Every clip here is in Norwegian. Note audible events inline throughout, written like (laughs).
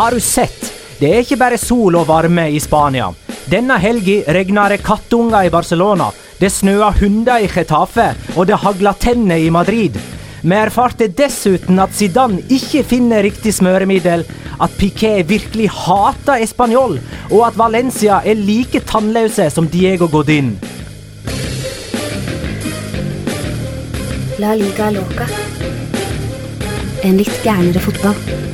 Har du sett? Det er ikke bare sol og varme i Spania. Denne helga regna det kattunger i Barcelona. Det snøa hunder i Getafe, og det hagla tenner i Madrid. Vi erfarte dessuten at Zidane ikke finner riktig smøremiddel, at Piquet virkelig hater espanjol, og at Valencia er like tannløse som Diego Godin. La liga loca. En litt gærnere fotball.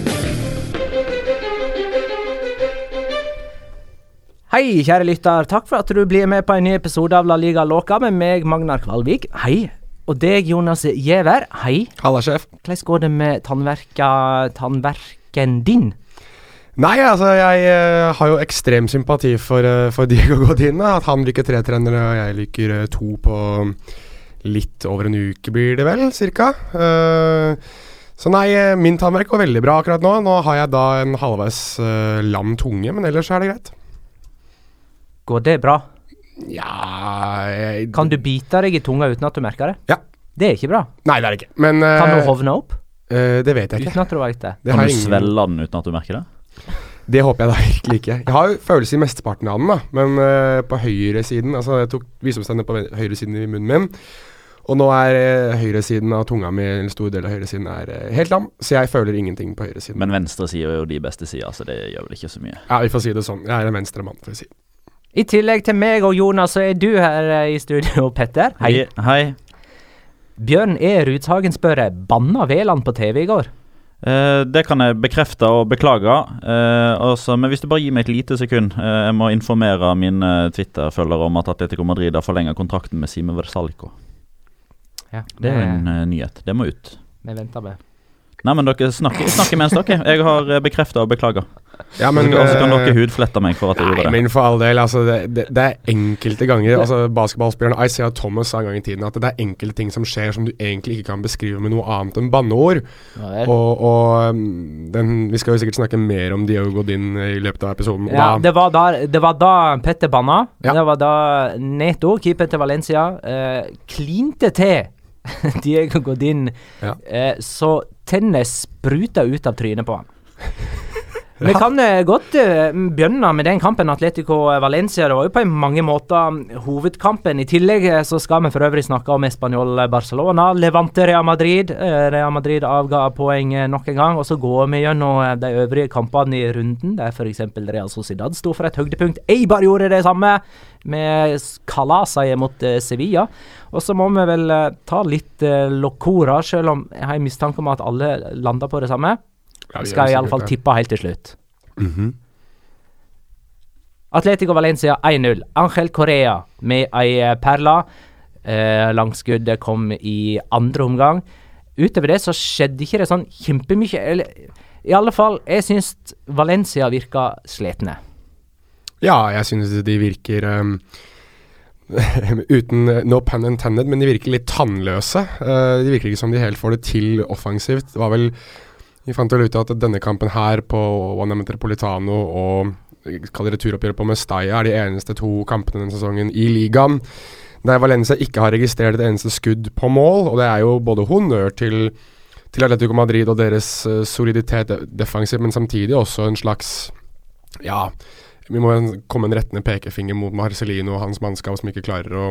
Hei, kjære lytter. Takk for at du blir med på en ny episode av La Liga Låka med meg, Magnar Kvalvik. Hei. Og deg, Jonas Giæver. Hei. Halla, sjef. Hvordan går det med tannverka, tannverken din? Nei, altså, jeg eh, har jo ekstrem sympati for, eh, for Diego Godin. At han liker tre trenere, og jeg liker eh, to på litt over en uke, blir det vel, cirka. Så nei, min tannverk går veldig bra akkurat nå. Nå har jeg da en halvveis lam tunge, men ellers er det greit. Går det bra? Ja jeg, Kan du bite deg i tunga uten at du merker det? Ja. Det er ikke bra. Nei, det er det ikke. Men uh, Kan du hovne opp Uh, Det vet jeg ikke. uten at du vet det? Det, Kan du ingen- svelle den uten at du merker det? det håper jeg da virkelig ikke. Jeg har jo følelse i mesteparten av den, da. Men uh, på høyresiden Altså, jeg tok visdomstenner på høyresiden i munnen min. Og nå er uh, høyresiden av tunga mi, en stor del av høyresiden, er eh, helt lam. Så jeg føler ingenting på høyresiden. Men venstre side er jo de beste sida, så det gjør vel ikke så mye. ja, vi får si det sånn. Jeg er en venstre mann, får vi si. I tillegg til meg og Jonas, så er du her eh, i studio, (laughs) Petter. Hei. Hei. Bjørn E. Rudshagen spør banna Veland på TV i går? Eh, det kan jeg bekrefte og beklage. Eh, også, men hvis du bare gir meg et lite sekund eh, Jeg må informere mine Twitter-følgere om at Atletico Madrid har forlenget kontrakten med Sime Versalco. Ja, Det er en uh, nyhet. Det må ut. Vi venter med. Nei, men dere snakker, snakker mens dere. Jeg har bekrefta og beklaga. Ja, men, så kan eh, dere hudflette meg for at jeg gjorde det. men for all del, altså det, det, det er enkelte ganger altså Basketballspilleren Isaiah Thomas sa en gang i tiden at det er enkelte ting som skjer som du egentlig ikke kan beskrive med noe annet enn banneord. Ja. Og, og um, den, vi skal jo sikkert snakke mer om Diego Godin i løpet av episoden. Ja, da, det var, da, det var da Petter banna. Ja. Det var da Neto, keeper til Valencia, eh, klinte til (laughs) Diego Godin Ja. eh, så tennene spruta ut av trynet på han. Vi kan eh, godt eh, begynne med den kampen, Atletico Valencia. Det var jo på mange måter hovedkampen. I tillegg eh, så skal vi for øvrig snakke om Español Barcelona. Levante Real Madrid. Real Madrid avga poeng nok en gang. Og så går vi gjennom de øvrige kampene i runden, der f.eks. Real Sociedad sto for et høydepunkt. Eibar gjorde det samme med kalaseier mot Sevilla. Og så må vi vel ta litt Locora, selv om jeg har en mistanke om at alle lander på det samme. Vi skal iallfall tippe helt til slutt. Mhm. Atletico Valencia 1-0. Angel Correa med ei eh, perle. Eh, langskuddet kom i andre omgang. Utover det så skjedde ikke det sånn kjempemye. Eller i alle fall, jeg syns Valencia virka slitne. Ja, jeg synes de virker um, (laughs) Uten no pun intended, men de virker litt tannløse. Uh, de virker ikke som de helt får det til offensivt. Det var vel Vi fant vel ut at denne kampen her på One Metropolitano og kall det returoppgjøret på Mestalla er de eneste to kampene denne sesongen i ligaen der Valencia ikke har registrert et eneste skudd på mål. Og det er jo både honnør til, til Atletico Madrid og deres uh, soliditet de- defensivt, men samtidig også en slags Ja, vi må komme en rettende pekefinger mot Marcelino og hans mannskap som ikke klarer å,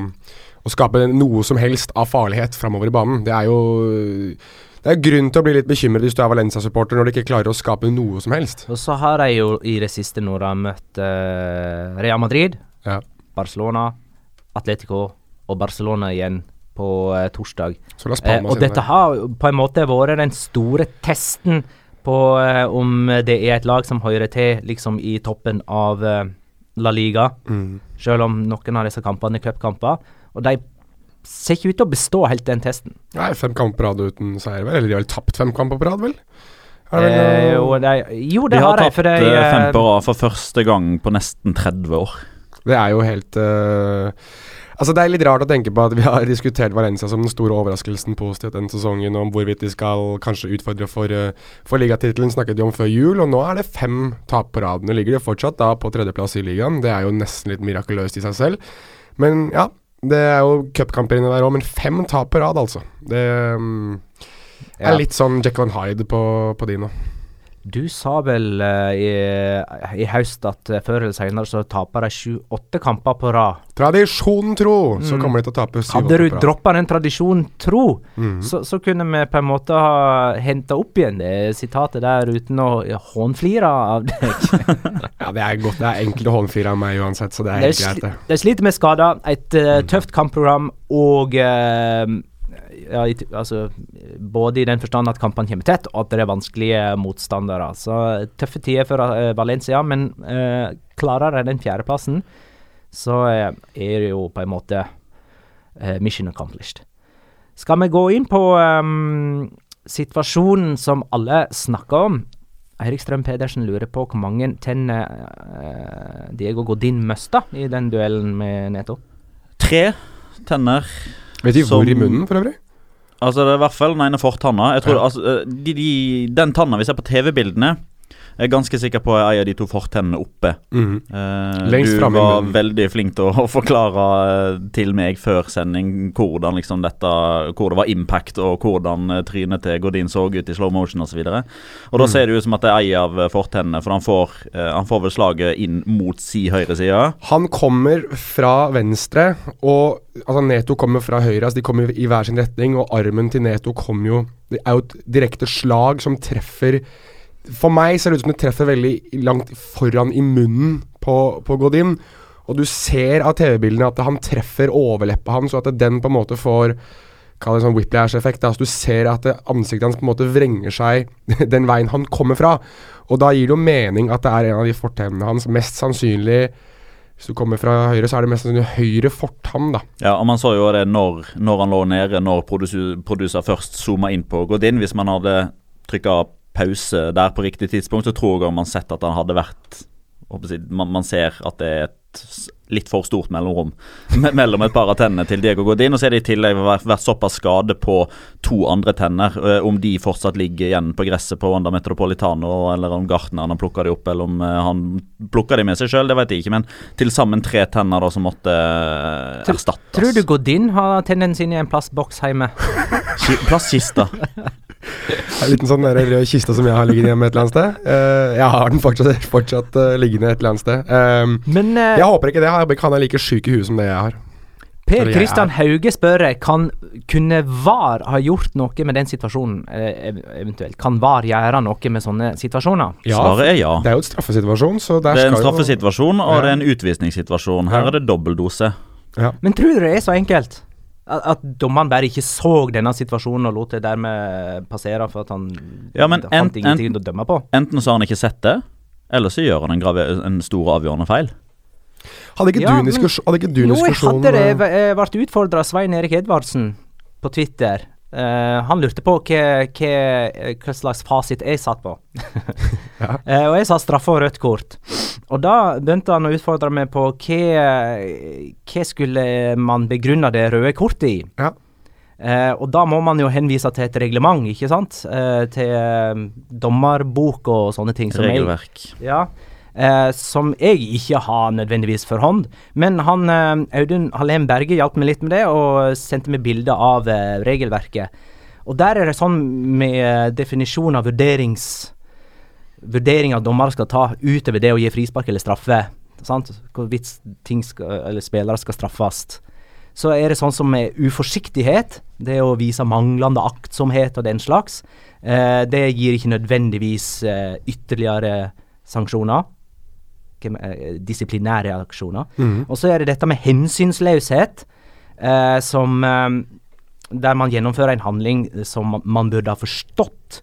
å skape noe som helst av farlighet framover i banen. Det er jo det er grunn til å bli litt bekymret hvis du er Valencia-supporter når de ikke klarer å skape noe som helst. Og så har de jo i det siste nå da møtt uh, Real Madrid, Ja. Barcelona, Atletico og Barcelona igjen på uh, torsdag. Eh, og dette har på en måte vært den store testen på uh, om det er et lag som hører til liksom i toppen av La Liga. Mm. Selv om noen av disse kampene er cupkamper. Og de ser ikke ut til å bestå helt den testen. Nei, fem kamper på rad uten seier, vel? Eller de har vel tapt fem kamper på rad, vel? Er det Eh, jo, det, de, jo, det De har har de. For de, har tapt fem på rad for første gang på nesten 30 år. Det er jo helt uh, Altså Det er litt rart å tenke på at vi har (laughs) diskutert Valencia som den store overraskelsen positivt denne sesongen, om hvorvidt de skal kanskje utfordre for, uh, for ligatittelen, snakket de om før jul. Og nå er det fem tap på rad. Nå ligger de fortsatt da på tredjeplass i ligaen. Det er jo nesten litt mirakuløst i seg selv. Men ja, det er jo cupkamper inni der òg, men fem tap på rad, altså. Det Ja. er litt sånn Jekyll and Hyde på, på de nå. Du sa vel uh, i, i høst at eh, før eller senere så taper de sju-åtte kamper på rad. Tradisjonen tro, så Mm. kommer de til å tape Hadde du på rad. droppa den tradisjonen tro, Mhm. så, så kunne vi på en måte ha henta opp igjen det sitatet der uten å hånflire av deg. (laughs) (laughs) Ja, det er godt. Det er enkelt å hånflire av meg uansett, så det er helt greit, det. de sliter med skader, et uh, tøft kampprogram og eh, ja, i altså, både i den forstand at kampene kommer tett, og at det er vanskelige motstandere. Så tøffe tider for uh, Valencia, men uh, klarer de den fjerdeplassen, så uh, er det jo på en måte mission accomplished. Skal vi gå inn på um, situasjonen som alle snakker om? Eirik Strøm Pedersen lurer på hvor mange tenner Diego Godin mista i den duellen med Neto. Tre tenner. Vet de hvor i munnen, for øvrig? Altså, det er i hvert fall den ene fortanna. Jeg tror, Ja. altså, eh, de, de, den tanna vi ser på TV-bildene, jeg er ganske sikker på ei av de to fortennene oppe. Mm. Eh, du var min. veldig flink til å, (laughs) å forklare eh, til meg før sending hvordan liksom dette Hvor det var impact, og hvordan eh, trynet til Godin så ut i slow motion osv. Og, og da Mm. ser det ut som at det er ei av eh, fortennene, for han får, eh, han får vel slaget inn mot si høyre side. Han kommer fra venstre, og altså Neto kommer fra høyre. Altså de kommer i hver sin retning, og armen til Neto kommer jo Det er jo et direkte slag som treffer For meg ser det ut som det treffer veldig langt foran i munnen på, på Godin. Og du ser av TV-bildene at han treffer overleppa hans, og at den på en måte får Kall det sånn whiplash-effekt. Altså du ser at ansiktet hans på en måte vrenger seg (laughs) den veien han kommer fra. Og da gir det jo mening at det er en av de fortennene hans. Mest sannsynlig hvis du kommer fra høyre, så er det mest sannsynlig høyre fortann, da. Ja, og Man så jo det når, når han lå nede, når produser, først zooma inn på Godin. Hvis man hadde trykka pause der på riktig tidspunkt, så tror jeg man sett at han hadde vært jeg, man, man ser at det er et litt for stort mellomrom (laughs) me- mellom et par av tennene til Diego Godin. Og så er det i tillegg vært, vært såpass skade på to andre tenner. eh, Om de fortsatt ligger igjen på gresset på Wanda Metropolitano, eller om gartneren har plukka de opp, eller om eh, han plukka de med seg sjøl, det vet jeg ikke. Men til sammen tre tenner da som måtte eh, erstattes. Tror du Godin har tennene sine i en plastboks hjemme? Ki- Plasskista. (laughs) (laughs) En liten sånn der rød kiste som jeg har liggende hjemme et eller annet sted. Uh, jeg har den fortsatt, (laughs) fortsatt uh, liggende et eller annet sted. Um, Men uh, jeg håper ikke det. Jeg håper være han er like sjuk i huet som det jeg har. Per Kristian. Hauge spør kan, kunne VAR ha gjort noe med den situasjonen, eh, eventuelt? Kan VAR gjøre noe med sånne situasjoner? Svaret er ja. Det er jo en straffesituasjon, så der Det er en straffesituasjon, jo og det er en utvisningssituasjon. Her er det dobbeldose. Men tror du det er så enkelt? At, dommeren bare ikke så denne situasjonen og lot det dermed passere for at han Ja, men fant en- ingenting en- å dømme på? Enten så har han ikke sett det, eller så gjør han en, grave, en stor avgjørende feil. Hadde ikke Ja, du en diskusjon, Jo, jeg hadde det. eh, Jeg ble utfordra av Svein Erik Edvardsen på Twitter. Eh, han lurte på hva, slags fasit jeg satt på. (laughs) Ja. uh, og jeg sa straffe og rødt kort. Og da begynte han å utfordre meg på hva, hva skulle man begrunne det røde kortet i. Ja. Uh, og da må man jo henvise til et reglement, ikke sant? Til dommerbok og sånne ting. som jeg- ja, eh, som jeg ikke har nødvendigvis for hånd. Men han eh, Audun Hallén Berge hjalp meg litt med det, og sendte meg bilde av eh, regelverket. Og der er det sånn med eh, definisjon av vurderings Vurdering av dommere skal ta utover det å gi frispark eller straffe. Sant? Hvorvidt spillere skal straffes. Så er det sånn som med uforsiktighet, det å vise manglende aktsomhet og den slags, eh, det gir ikke nødvendigvis eh, ytterligere sanksjoner. Hvem- eh, Disiplinære aksjoner. Mm. Og så er det dette med hensynsløshet, eh, som eh, Der man gjennomfører en handling som man burde ha forstått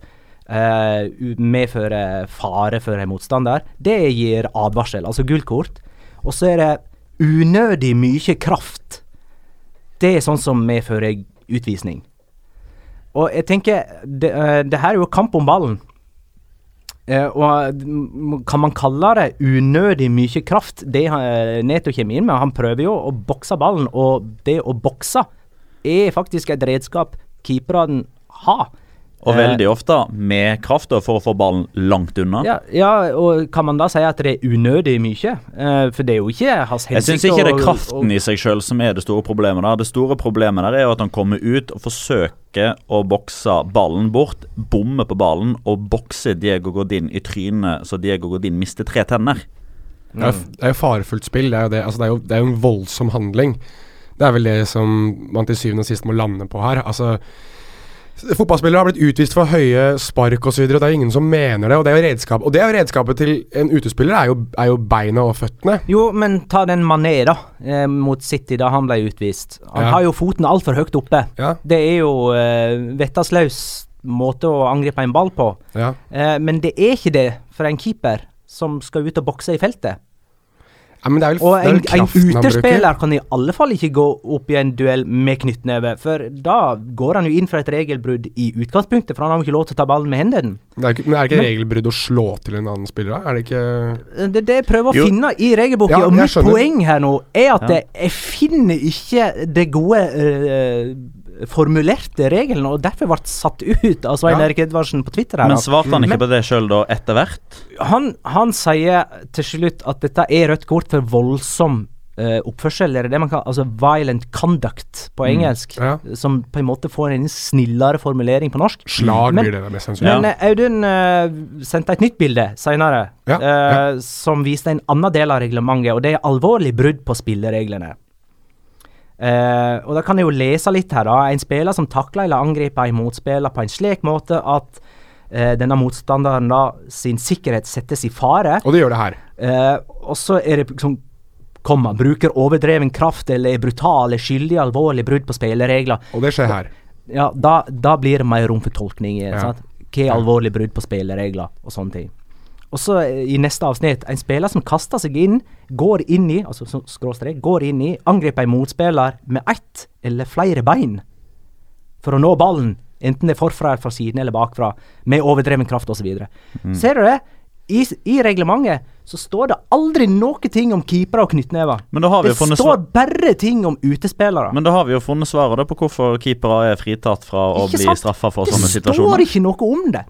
eh, medfører fare for en motstander. Det gir advarsel, altså gullkort. Og så er det unødig mye kraft. Det er sånn som medfører utvisning. Og jeg tenker, det, eh, det her er jo kamp om ballen. Eh, og kan man kalle det unødig mye kraft? Det uh, Neto kommer inn med, han prøver jo å bokse ballen, og det å bokse er faktisk et redskap keeperne har. Og Eh, veldig ofte med kraft da, for å få ballen langt unna. Ja, ja, og kan man da si at det er unødig mye? Eh, for det er jo ikke hans Jeg syns ikke det er kraften i seg sjøl som er det store problemet. der. Det store problemet der er jo at han kommer ut og forsøker å bokse ballen bort, bomme på ballen og bokse Diego Godin i trynet, så Diego Godin mister tre tenner. Det er, det er jo farefullt spill. Det er jo, det. Altså, det, er jo, det er jo en voldsom handling. Det er vel det som man til syvende og sist må lande på her. Altså Fotballspillere har blitt utvist for høye spark osv., det er ingen som mener det. Og det er jo redskap, og det er jo redskapet til en utespiller er jo, er jo beina og føttene. Jo, men ta den Mané, da, eh, mot City da han ble utvist. Han Ja. har jo foten altfor høyt oppe. Ja. Det er jo eh, vettasløs måte å angripe en ball på. Ja. Eh, men det er ikke det for en keeper som skal ut og bokse i feltet. Ja, men det er vel, Og det er en, vel en kraften utespiller kan i alle fall ikke gå opp i en duell med knyttneve, for da går han jo inn for et regelbrudd i utgangspunktet, for han har jo ikke lov til å ta ballen med hendene. Det er, ikke- men er det ikke Men- regelbrudd å slå til en annen spiller, da? Er det ikke Det er det jeg prøver å Jo. finne i regelboka, Ja, og mitt skjønner. poeng her nå er at Ja. jeg- finner ikke det gode eh, formulerte reglene, og derfor ble satt ut av Svein Ja. Erik Edvardsen på Twitter. her. Men svarte han ikke Men- på det sjøl da, etter hvert? han, han sier til slutt at dette er rødt kort for voldsom uh, oppførsel, eller det man kan altså violent conduct på engelsk, Ja. som på en måte får en snillere formulering på norsk. Slag Men- blir det mest sannsynlig. Men eh, Audun uh, sendte et nytt bilde senere, Ja, som viste en annen del av reglementet, og det er alvorlig brudd på spillereglene. Eh, og Da kan jeg jo lese litt her. da. En spiller som takler eller angriper en motspiller på en slik måte at uh, denne motstanderen da sin sikkerhet settes i fare. Og det gjør det her. Uh, og så er det liksom komma, bruker overdreven kraft eller er brutal eller skyldig alvorlig brudd på spilleregler. Og det skjer her. Ja, da, da blir det mer rom for tolkning. Ja. Hva er alvorlig brudd på spilleregler og sånne ting. Og så eh, i neste avsnitt, en spiller som kaster seg inn, går inn i, altså skråstrek, går inn i, angriper en motspiller med ett eller flere bein for å nå ballen, enten det er forfra fra siden eller bakfra, med overdreven kraft osv. Mm. Ser du det? I, I reglementet så står det aldri noe ting om keepere og knyttnever. Men da har vi Det jo funnet står bare ting om utespillere. Men da har vi jo funnet svaret da på hvorfor keepere er fritatt fra å Ikke bli straffa for det sånne står ikke noe om det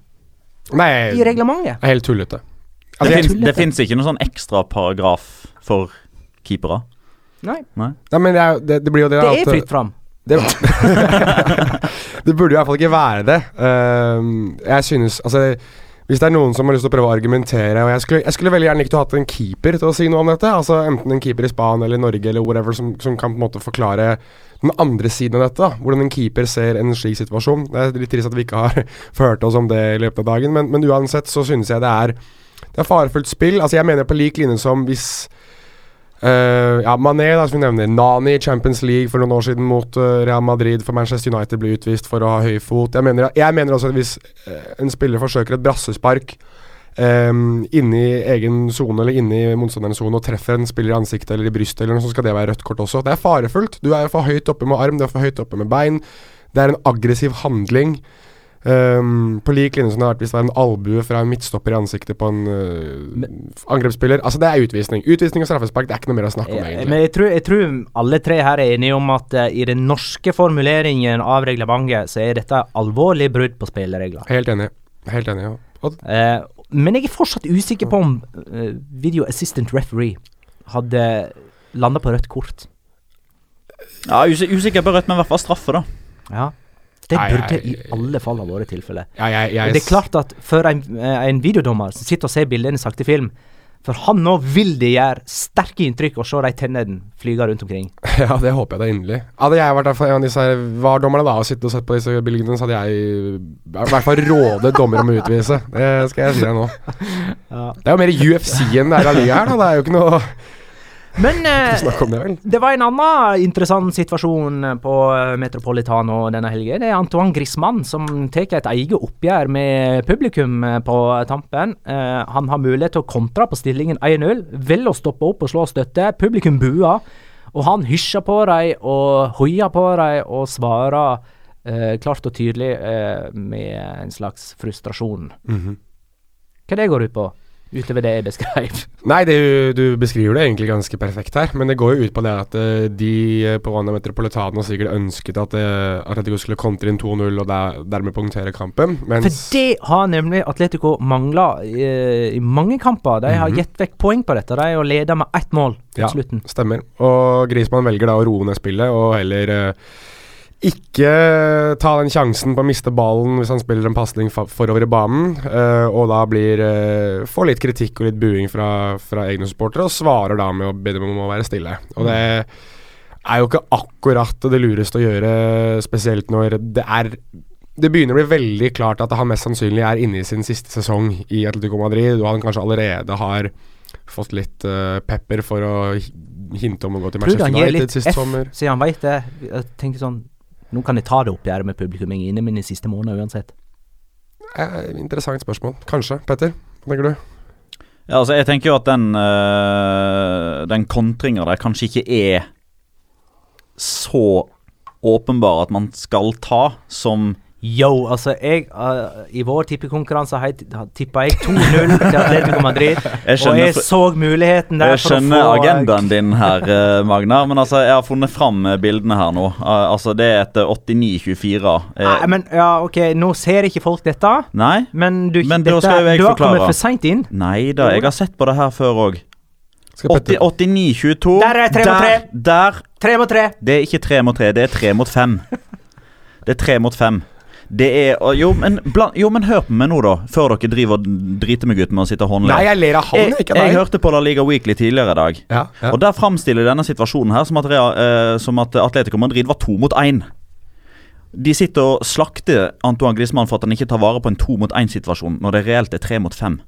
Nei, i reglementet. det helt tullete. Det Altså, jeg- finnes, det fins ikke noen sånn ekstra paragraf for keepere. Nei. Nei. Nei, men det, er, det, det blir jo det Det at- er fritt fram. Det, (laughs) det burde i hvert fall ikke være det. Uh, jeg synes Altså, hvis det er noen som har lyst til å prøve å argumentere Og jeg skulle, jeg skulle veldig gjerne likt å ha hatt en keeper til å si noe om dette. Altså Enten en keeper i Spania eller Norge eller whatever som, som kan på en måte forklare den andre siden av dette. da Hvordan en keeper ser en slik situasjon. Det er litt trist at vi ikke har (laughs) ført oss om det i løpet av dagen, men, men uansett så synes jeg det er Det er farefullt spill. Altså Jeg mener på lik linje som hvis Uh, ja, Mané, da, som vi nevner. Nani i Champions League for noen år siden mot uh, Real Madrid for Manchester United ble utvist for å ha høy fot. Jeg mener, jeg mener også at hvis uh, en spiller forsøker et brassespark um, i egen sone eller inne i motstanderens sone og treffer en spiller i ansiktet eller i brystet, eller noe, så skal det være rødt kort også. Det er farefullt. Du er for høyt oppe med arm, du er for høyt oppe med bein. Det er en aggressiv handling. Um, på lik linje som det har vært hvis det var en albue fra en midtstopper i ansiktet på en uh, angrepsspiller. Altså Det er utvisning. Utvisning og straffespark det er ikke noe mer å snakke om. egentlig Men jeg tror, jeg tror alle tre her er enige om at uh, i den norske formuleringen av reglementet, så er dette alvorlig brudd på spilleregler. Helt enig. Helt enig, ja. Og, uh, men jeg er fortsatt usikker på om video assistant referee hadde landa på rødt kort. Ja, usikker på rødt, men i hvert fall straffe, da. Ja det burde i alle fall ha vært tilfellet. Det er klart at for en, eh, en videodommer som sitter og ser bildene i sakte film, for han nå vil det gjøre sterke inntrykk å se de tennene flyge rundt omkring. (laughs) Ja, det håper jeg da inderlig. Hadde jeg vært en av disse VAR-dommerne da og sittet og sett på disse bildene, så hadde jeg i hvert fall rådet dommer om å utvise. Det skal jeg si deg nå. (laughs) Ja. Det er jo mer UFC enn det er av liga her, da. Det er jo ikke noe men (laughs) eh, det, det, var en annen interessant situasjon på Metropolitano denne helgen. Det er Antoine Griezmann som tar et eget oppgjør med publikum eh, på tampen. Eh, han har mulighet til å kontre på stillingen 1-0. Velger å stoppe opp og slå støtte. Publikum buer. Og han hysjer på dem og hoier på dem og svarer eh, klart og tydelig eh, med en slags frustrasjon. Mm -hmm. Hva det går ut på? Utover det jeg beskrev? Nei, det, du beskriver det egentlig ganske perfekt her. Men det går jo ut på det at uh, de uh, på Wanda Metropolitano sikkert ønsket at uh, Atletico skulle kontre inn 2-0 og der, dermed punktere kampen. For det har nemlig Atletico mangla i mange kamper. De har mm -hmm. gitt vekk poeng på dette. De har leda med ett mål ja, slutten. Stemmer. Og Grismann velger da å roe ned spillet og heller ikke ta den sjansen på å miste ballen hvis han spiller en pasning forover i banen, uh, og da blir uh, får litt kritikk og litt buing fra, fra egne supportere, og svarer da med å be dem om å være stille. Og det er jo ikke akkurat det lureste å gjøre, spesielt når det er det begynner å bli veldig klart at han mest sannsynlig er inne i sin siste sesong i Atletico Madrid, og han kanskje allerede har fått litt uh, pepper for å hinte om å gå til Manchester United sist sommer. Siden han veit det. Jeg tenker sånn nå kan jeg ta det oppgjøret med publikum jeg er inne med de siste månedene uansett. Eh, interessant spørsmål. Kanskje. Petter, hva tenker du? Ja, altså Jeg tenker jo at den, øh, den kontringa der kanskje ikke er så åpenbar at man skal ta som Yo, altså jeg uh, I vår tippekonkurranse tippa jeg 2-0 til Atletico Madrid. (laughs) Jeg og jeg så muligheten der jeg skjønner få, agendaen din her, uh, Magnar. Men altså, jeg har funnet fram bildene her nå. Uh, altså, Det er etter 89-24. Nei, men ja, ok, Nå ser ikke folk dette. Nei, men du, men dette, skal jeg du har kommet for seint inn. Nei da, jeg har sett på det her før òg. 89-22. Der er tre mot tre. Der. Tre mot tre. Det er ikke tre mot tre, det er tre mot fem. Det er tre mot fem. Det er jo men, bland, jo, men hør på meg nå, da. Før dere driver og driter meg ut med å sitte og håndle. Nei, jeg ler av han, ikke deg. Jeg, hørte på La Liga Weekly tidligere i dag. Ja, ja. Og Der framstiller denne situasjonen her som at, uh, som at Atletico Madrid var to mot én. De sitter og slakter Antoine Griezmann for at han ikke tar vare på en to mot én-situasjon, når det reelt er tre mot fem.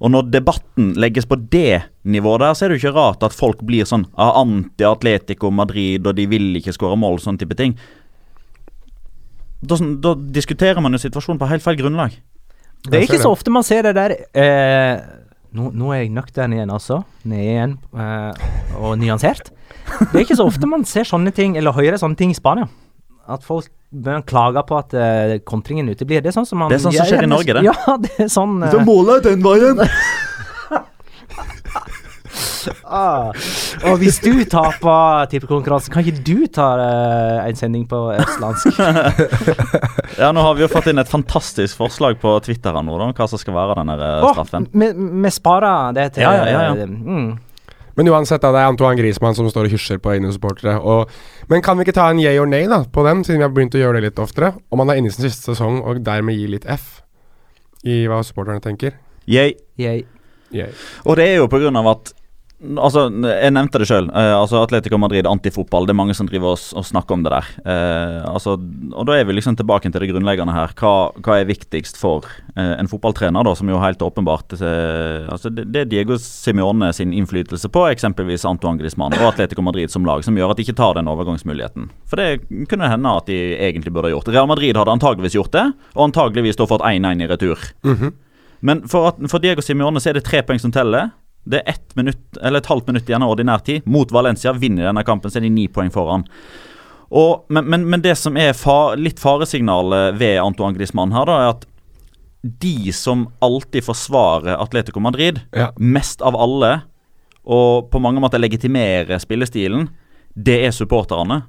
Og når debatten legges på det nivået der, så er det jo ikke rart at folk blir sånn ah, anti-Atletico Madrid, og de vil ikke skåre mål, sånn type ting. Da, da, diskuterer man jo situasjonen på helt feil grunnlag. Det er ikke så ofte man ser det der eh, nå, nå, er jeg nøktern igjen, altså. Ned igjen eh, og nyansert. Det er ikke så ofte man ser sånne ting, eller hører sånne ting i Spania. At folk klager på at eh, kontringen uteblir. Det er sånn som man Det er sånn som skjer i Norge, det. (laughs) Ja, det er sånn uh, Så målet er den veien! (laughs) ah. Og hvis du taper tippekonkurransen, kan ikke du ta uh, en sending på østlandsk? (laughs) ja, nå har vi jo fått inn et fantastisk forslag på Twitter nå, da, hva som skal være den straffen. Oh, vi sparer det til ja, ja, ja, mm. Men uansett, da, det er Antoine Griezmann som står og hysjer på egne supportere. Og, men kan vi ikke ta en yay or nay da, på den, siden vi har begynt å gjøre det litt oftere? Om han er inne i sin siste sesong og dermed gir litt F i hva supporterne tenker? Yay. Yay. Yay. Og det er jo på grunn av at Altså, Jeg nevnte det sjøl. Eh, altså Atletico Madrid antifotball. Det er mange som driver og, og snakker om det der. Eh, altså, og Da er vi liksom tilbake til det grunnleggende her. Hva, hva er viktigst for eh, en fotballtrener, da, som jo helt åpenbart eh, altså det, det er Diego Simione sin innflytelse på eksempelvis Antoine Griezmann og Atletico Madrid som lag, som gjør at de ikke tar den overgangsmuligheten. For det kunne hende at de egentlig burde ha gjort. Real Madrid hadde antageligvis gjort det, og antageligvis da fått 1-1 i retur. Mhm. Men for, at, for Diego Simione så er det tre poeng som teller. Det er ett minutt, eller et halvt minutt igjen av ordinær tid. Mot Valencia vinner denne kampen, så er de ni poeng foran. Og, men, men, men det som er far, litt faresignalet ved Antoine Griezmann her, da, er at de som alltid forsvarer Atletico Madrid, Ja. mest av alle, og på mange måter legitimerer spillestilen, det er supporterne.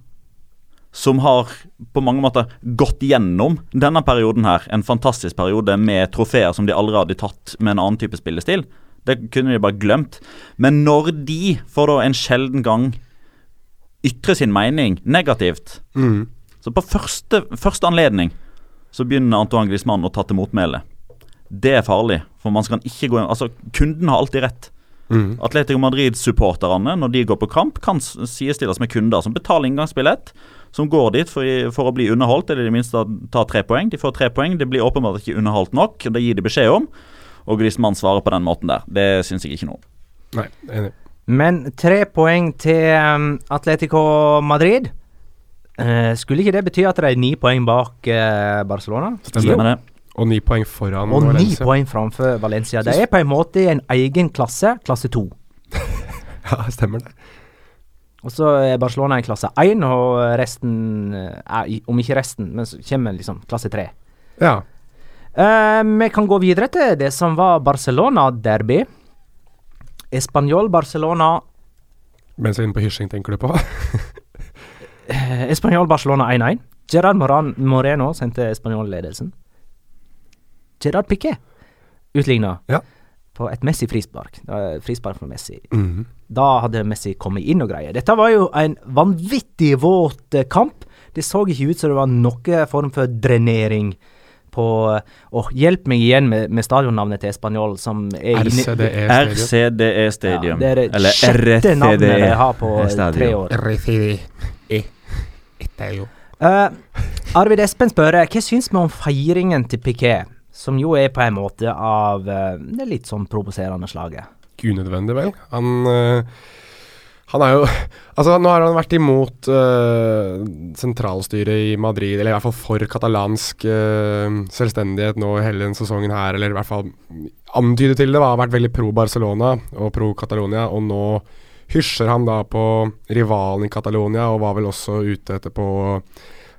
Som har på mange måter gått gjennom denne perioden her. En fantastisk periode med trofeer som de aldri hadde tatt med en annen type spillestil. Det kunne de bare glemt. Men når de får da en sjelden gang ytre sin mening negativt mm. Så på første, første anledning så begynner Antoine Griezmann å ta til motmæle. Det er farlig, for man skal ikke gå inn Altså, kunden har alltid rett. Mm. Atletico Madrid-supporterne, når de går på kamp, kan sidestilles med kunder som betaler inngangsbillett, som går dit for, for å bli underholdt, eller i det minste ta tre poeng. De får tre poeng, det blir åpenbart ikke underholdt nok, og det gir de beskjed om. Og Griezmann svarer på den måten der. Det syns jeg ikke noe om. Nei, enig. Men tre poeng til um, Atletico Madrid. Eh, skulle ikke det bety at det er ni poeng bak eh, Barcelona? Stemmer det? Og ni poeng foran Og ni poeng framfor Valencia. De er på en måte i en egen klasse, klasse to. (laughs) Ja, stemmer det. Og så er Barcelona i klasse én, og resten eh, er, Om ikke resten, men så kommer liksom klasse tre. Ja. Eh, vi kan gå videre til det som var Barcelona-derby. Español-Barcelona Mens jeg er inne på hysjing, tenker du på? eh, Español-Barcelona 1-1. Gerard Moran Moreno sendte Español ledelsen. Gerard Piqué utligna Ja. på et Messi-frispark. Frispark fra Messi. Mhm. Da hadde Messi kommet inn og greier. Dette var jo en vanvittig våt eh, kamp. Det så ikke ut som det var noen form for drenering på oh, hjelp meg igjen med, med stadionnavnet til Spanjol, som er RCDE Stadium. RCDE E Stadium. Ja, det er det Eller sjette navnet jeg har på Stadium. tre år. RCDE Stadium. Uh, Arvid Espen spør hva syns vi om feiringen til Piquet, som jo er på en måte av uh, det litt sånn provoserende slaget. Unødvendig, vel. Han øh, Han er jo (laughs) Altså, nå har han vært imot uh, sentralstyret i Madrid, eller i hvert fall for katalansk uh, selvstendighet nå hele denne sesongen her, eller i hvert fall antydet til det, da, har vært veldig pro Barcelona og pro Catalonia, og nå hysjer han da på rivalen i Catalonia, og var vel også ute etterpå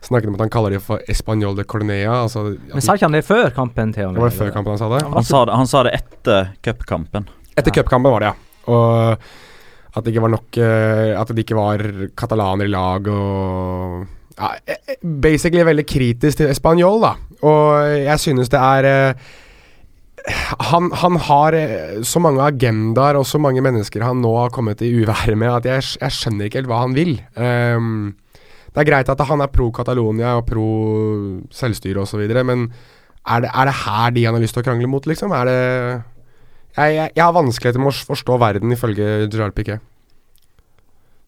Snakket om at han kaller dem for Español de Cornea. Altså, Men sa ikke han det før kampen til og med? det var det før kampen han sa det? Han sa det, han sa det etter cupkampen. Etter cupkampen var det, ja. Og at det ikke var nok eh, At det ikke var katalaner i lag og ja, eh, eh, Basically veldig kritisk til Español, da. Og jeg synes det er han, han har så mange agendaer og så mange mennesker han nå har kommet i uværet med, at jeg, jeg skjønner ikke helt hva han vil. Um, det er greit at han er pro Catalonia og pro selvstyre osv., men er det, er det her de han har lyst til å krangle mot, liksom? Er det jeg, jeg, jeg har vanskeligheter med å forstå verden, ifølge Gerard Piquet.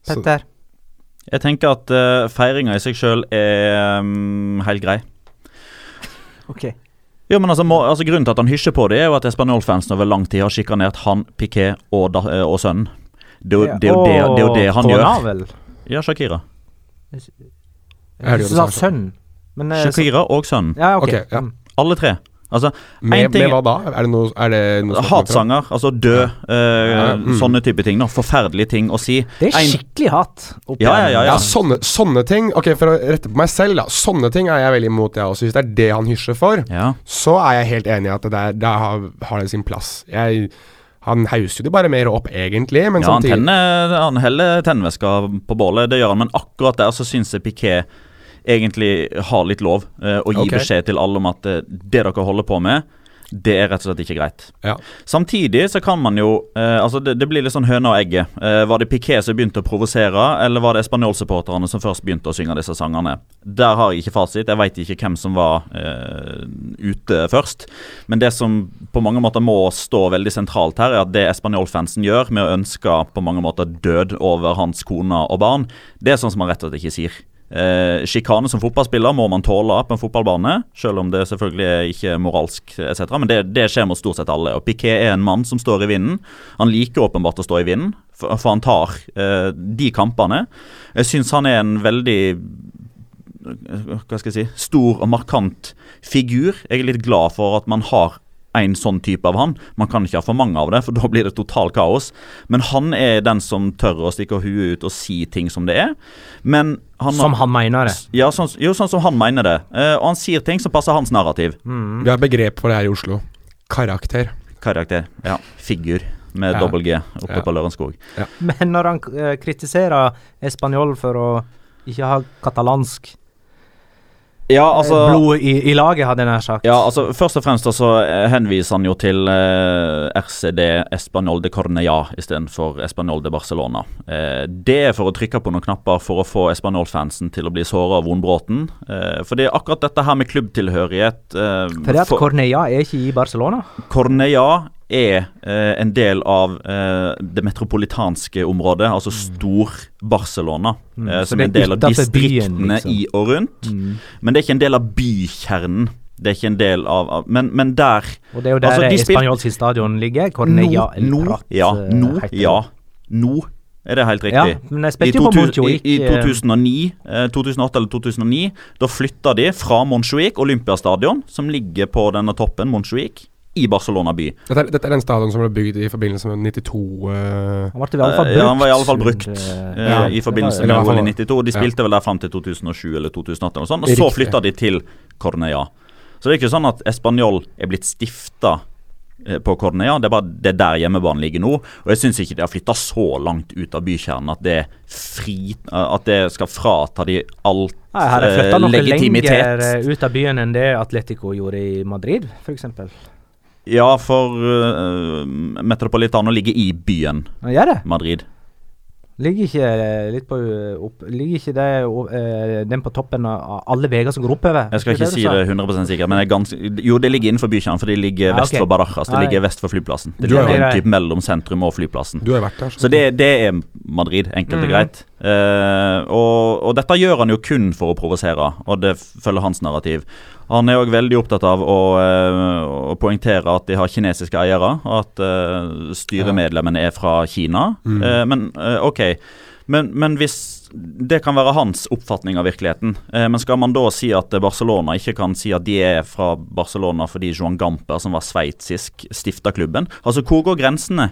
Så- Petter? Jeg tenker at uh, feiringa i seg sjøl er um, helt grei. (laughs) Ok. Jo, men altså, må, altså Grunnen til at han hysjer på det, er jo at Espanol fansen over lang tid har sjikanert han, Piquet og, da, eh, og sønnen. Det, er jo- det, det, det er jo det han gjør. vel? Ja, Shakira. Jeg, jeg, jeg, jeg, jeg, sa samme? sønn. Men eh, Shakira og sønnen. Ja, ok. okay ja. Mm. Alle tre. Altså, Med, ting med hva da? Er det noe, er det noe? Hatsanger, altså død, eh, Ja, mm. sånne type ting. da Forferdelige ting å si. Det er skikkelig hat. Ja, ja, Ja, sånne, sånne ting Ok, For å rette på meg selv, da. Sånne ting er jeg veldig imot, jeg også. Hvis det er det han hysjer for, Ja. så er jeg helt enig i at det der, der har, har det sin plass. Jeg, han hauser jo det bare mer opp, egentlig, men ja, han, tenner, han heller tennvæska på bålet, det gjør han. Men akkurat der så syns jeg Piquet egentlig har litt lov eh, å gi okay. beskjed til alle om at eh, det dere holder på med, Det er rett og slett ikke greit. Ja. Samtidig så kan man jo eh, altså det, det blir litt sånn høna og egget. Eh, var det Piquet som begynte å provosere, eller var det spanjolsupporterne som først begynte å synge disse sangene? Der har jeg ikke fasit. Jeg veit ikke hvem som var eh, ute først. Men det som på mange måter må stå veldig sentralt her, er at det Español-fansen gjør med å ønske på mange måter død over hans kone og barn, det er sånn som man rett og slett ikke sier. Eh, Sjikane som fotballspiller må man tåle på en fotballbane, selv om det selvfølgelig er ikke moralsk etc. Men det, det, skjer mot stort sett alle. Og Piquet er en mann som står i vinden. Han liker åpenbart å stå i vinden, for, for han tar eh, de kampene. Jeg syns han er en veldig hva skal jeg si, stor og markant figur. Jeg er litt glad for at man har en sånn type av han. Man kan ikke ha for mange av det, for da blir det total kaos. Men han er den som tør å stikke huet ut og si ting som det er. Men han, som han mener det? Ja, sånn, jo, sånn som han mener det. Uh, og han sier ting som passer hans narrativ. Mm. Vi har begrep for det her i Oslo. Karakter. Karakter, ja. Figur med ja. dobbel G oppe ja. på Lørenskog. Ja. Men når han uh, kritiserer Español for å ikke ha katalansk ja, altså, blod i, i, laget, hadde jeg nær sagt. Ja, altså Først og fremst så eh, henviser han jo til eh, RCD Español de Cornella istedenfor Español de Barcelona. Eh, det er for å trykke på noen knapper for å få Español-fansen til å bli såra av vonbråten. Eh, for det er akkurat dette her med klubbtilhørighet eh, For det at Cornella er ikke i Barcelona? Cornella er eh, en del av eh, det metropolitanske området, altså mm. Stor-Barcelona. Mm. Eh, som er en del av distriktene liksom. i og rundt. Mm. Men det er ikke en del av bykjernen. Det er ikke en del av, av men, men, der Og det er jo der altså, de Espanjolsk stadion ligger. Hvor no, no, ja, no, ja, nå er det helt riktig. Ja, på Montjuic. I, i 2009, eh, 2008 eller 2009, da flytta de fra Montjuic, Olympiastadion, som ligger på denne toppen, Montjuic, i Barcelona by. Dette er, dette er den stadion som ble bygd i forbindelse med 92 uh... Eh, han, ble i alle fall brukt, ja, han var i alle fall brukt uh, ja, i forbindelse med OL i 92. De spilte ja. vel der fram til 2007 eller 2008, og, sånn, og så flytta de til Cornea. Så det er ikke sånn at Español er blitt stifta på Cornea. Det er bare det der hjemmebanen ligger nå. Og jeg syns ikke de har flytta så langt ut av bykjernen at det, fri, at det skal frata de alt legitimitet. Har de flytta noe lenger ut av byen enn det Atletico gjorde i Madrid, f.eks.? Ja, for uh, Metropolitano ligger i byen ja, Madrid. Ligger ikke eh, litt på opp, Ligger ikke det, uh, den på toppen av alle veier som går oppover? Jeg skal ikke, si det 100 sikkert, men ganske, jo, det ligger innenfor bykjernen, for det ligger ja, vest okay. for Barajas. Det ligger vest for flyplassen. Det ligger typ mellom sentrum og flyplassen. Du har vært der. Så, så det, det, er Madrid, enkelt og mm. greit. Uh, og, og, dette gjør han jo kun for å provosere, og det følger hans narrativ. Han er òg veldig opptatt av å, uh, å, poengtere at de har kinesiske eiere. At uh, styremedlemmene er fra Kina. Mm. Uh, men OK. Men, men, hvis det kan være hans oppfatning av virkeligheten, men skal man da si at Barcelona ikke kan si at de er fra Barcelona fordi Johan Gamper, som var sveitsisk, stifta klubben? Altså, hvor går grensene?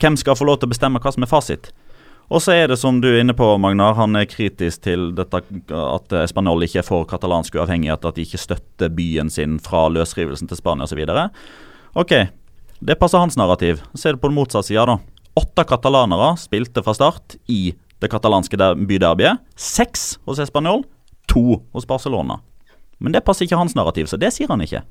Hvem skal få lov til å bestemme hva som er fasit? Og så er det som du er inne på, Magnar, han er kritisk til dette, at Spanjol ikke er for katalansk uavhengighet, at de ikke støtter byen sin fra løsrivelsen til Spania osv. Ok, det passer hans narrativ. Se det på den motsatte sida, da. Åtte katalanere spilte fra start i det katalanske byderbyet. Seks hos Español, to hos Barcelona. Men det passer ikke hans narrativ, så det sier han ikke.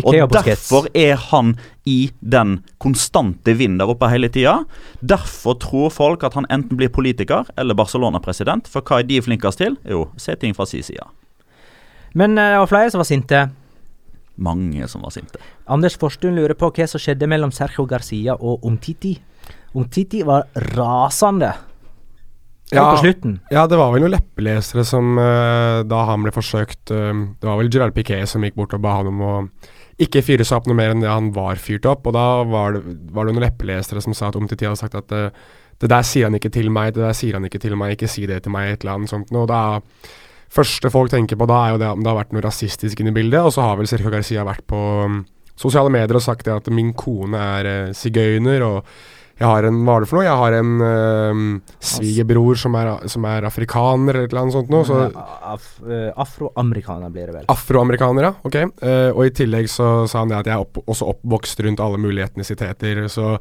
Og Derfor er han i den konstante vinden der oppe hele tida. Derfor tror folk at han enten blir politiker eller Barcelona-president. For hva er de flinkest til? Jo, se ting fra si side. Men det uh, var flere som var sinte. Mange som var sinte. Anders Forstuen lurer på hva som skjedde mellom Sergio Garcia og Omtiti. Omtiti var rasende. Ja, ja, det var vel noen leppelesere som uh, Da han ble forsøkt uh, Det var vel Gerard Piquet som gikk bort og ba han om å ikke fyre seg opp noe mer enn det han var fyrt opp. Og da var det, var det noen leppelesere som sa at Omtiti hadde sagt at det, det, der sier han ikke til meg, det der sier han ikke til meg, ikke si det til meg, et eller annet sånt. Og da første folk tenker på da, er jo det om det har vært noe rasistisk inne i bildet. Og så har vel Sergio Garcia vært på um, sosiale medier og sagt det at min kone er uh, sigøyner. og jeg har en Hva er det for noe? Jeg har en uh, svigerbror som, som, er afrikaner, eller et eller annet sånt noe. Så Af, uh, afroamerikaner blir det vel. Afroamerikaner, ja. Ok. Uh, og i tillegg så sa han det at jeg er opp, også oppvokst rundt alle mulige etnisiteter. Så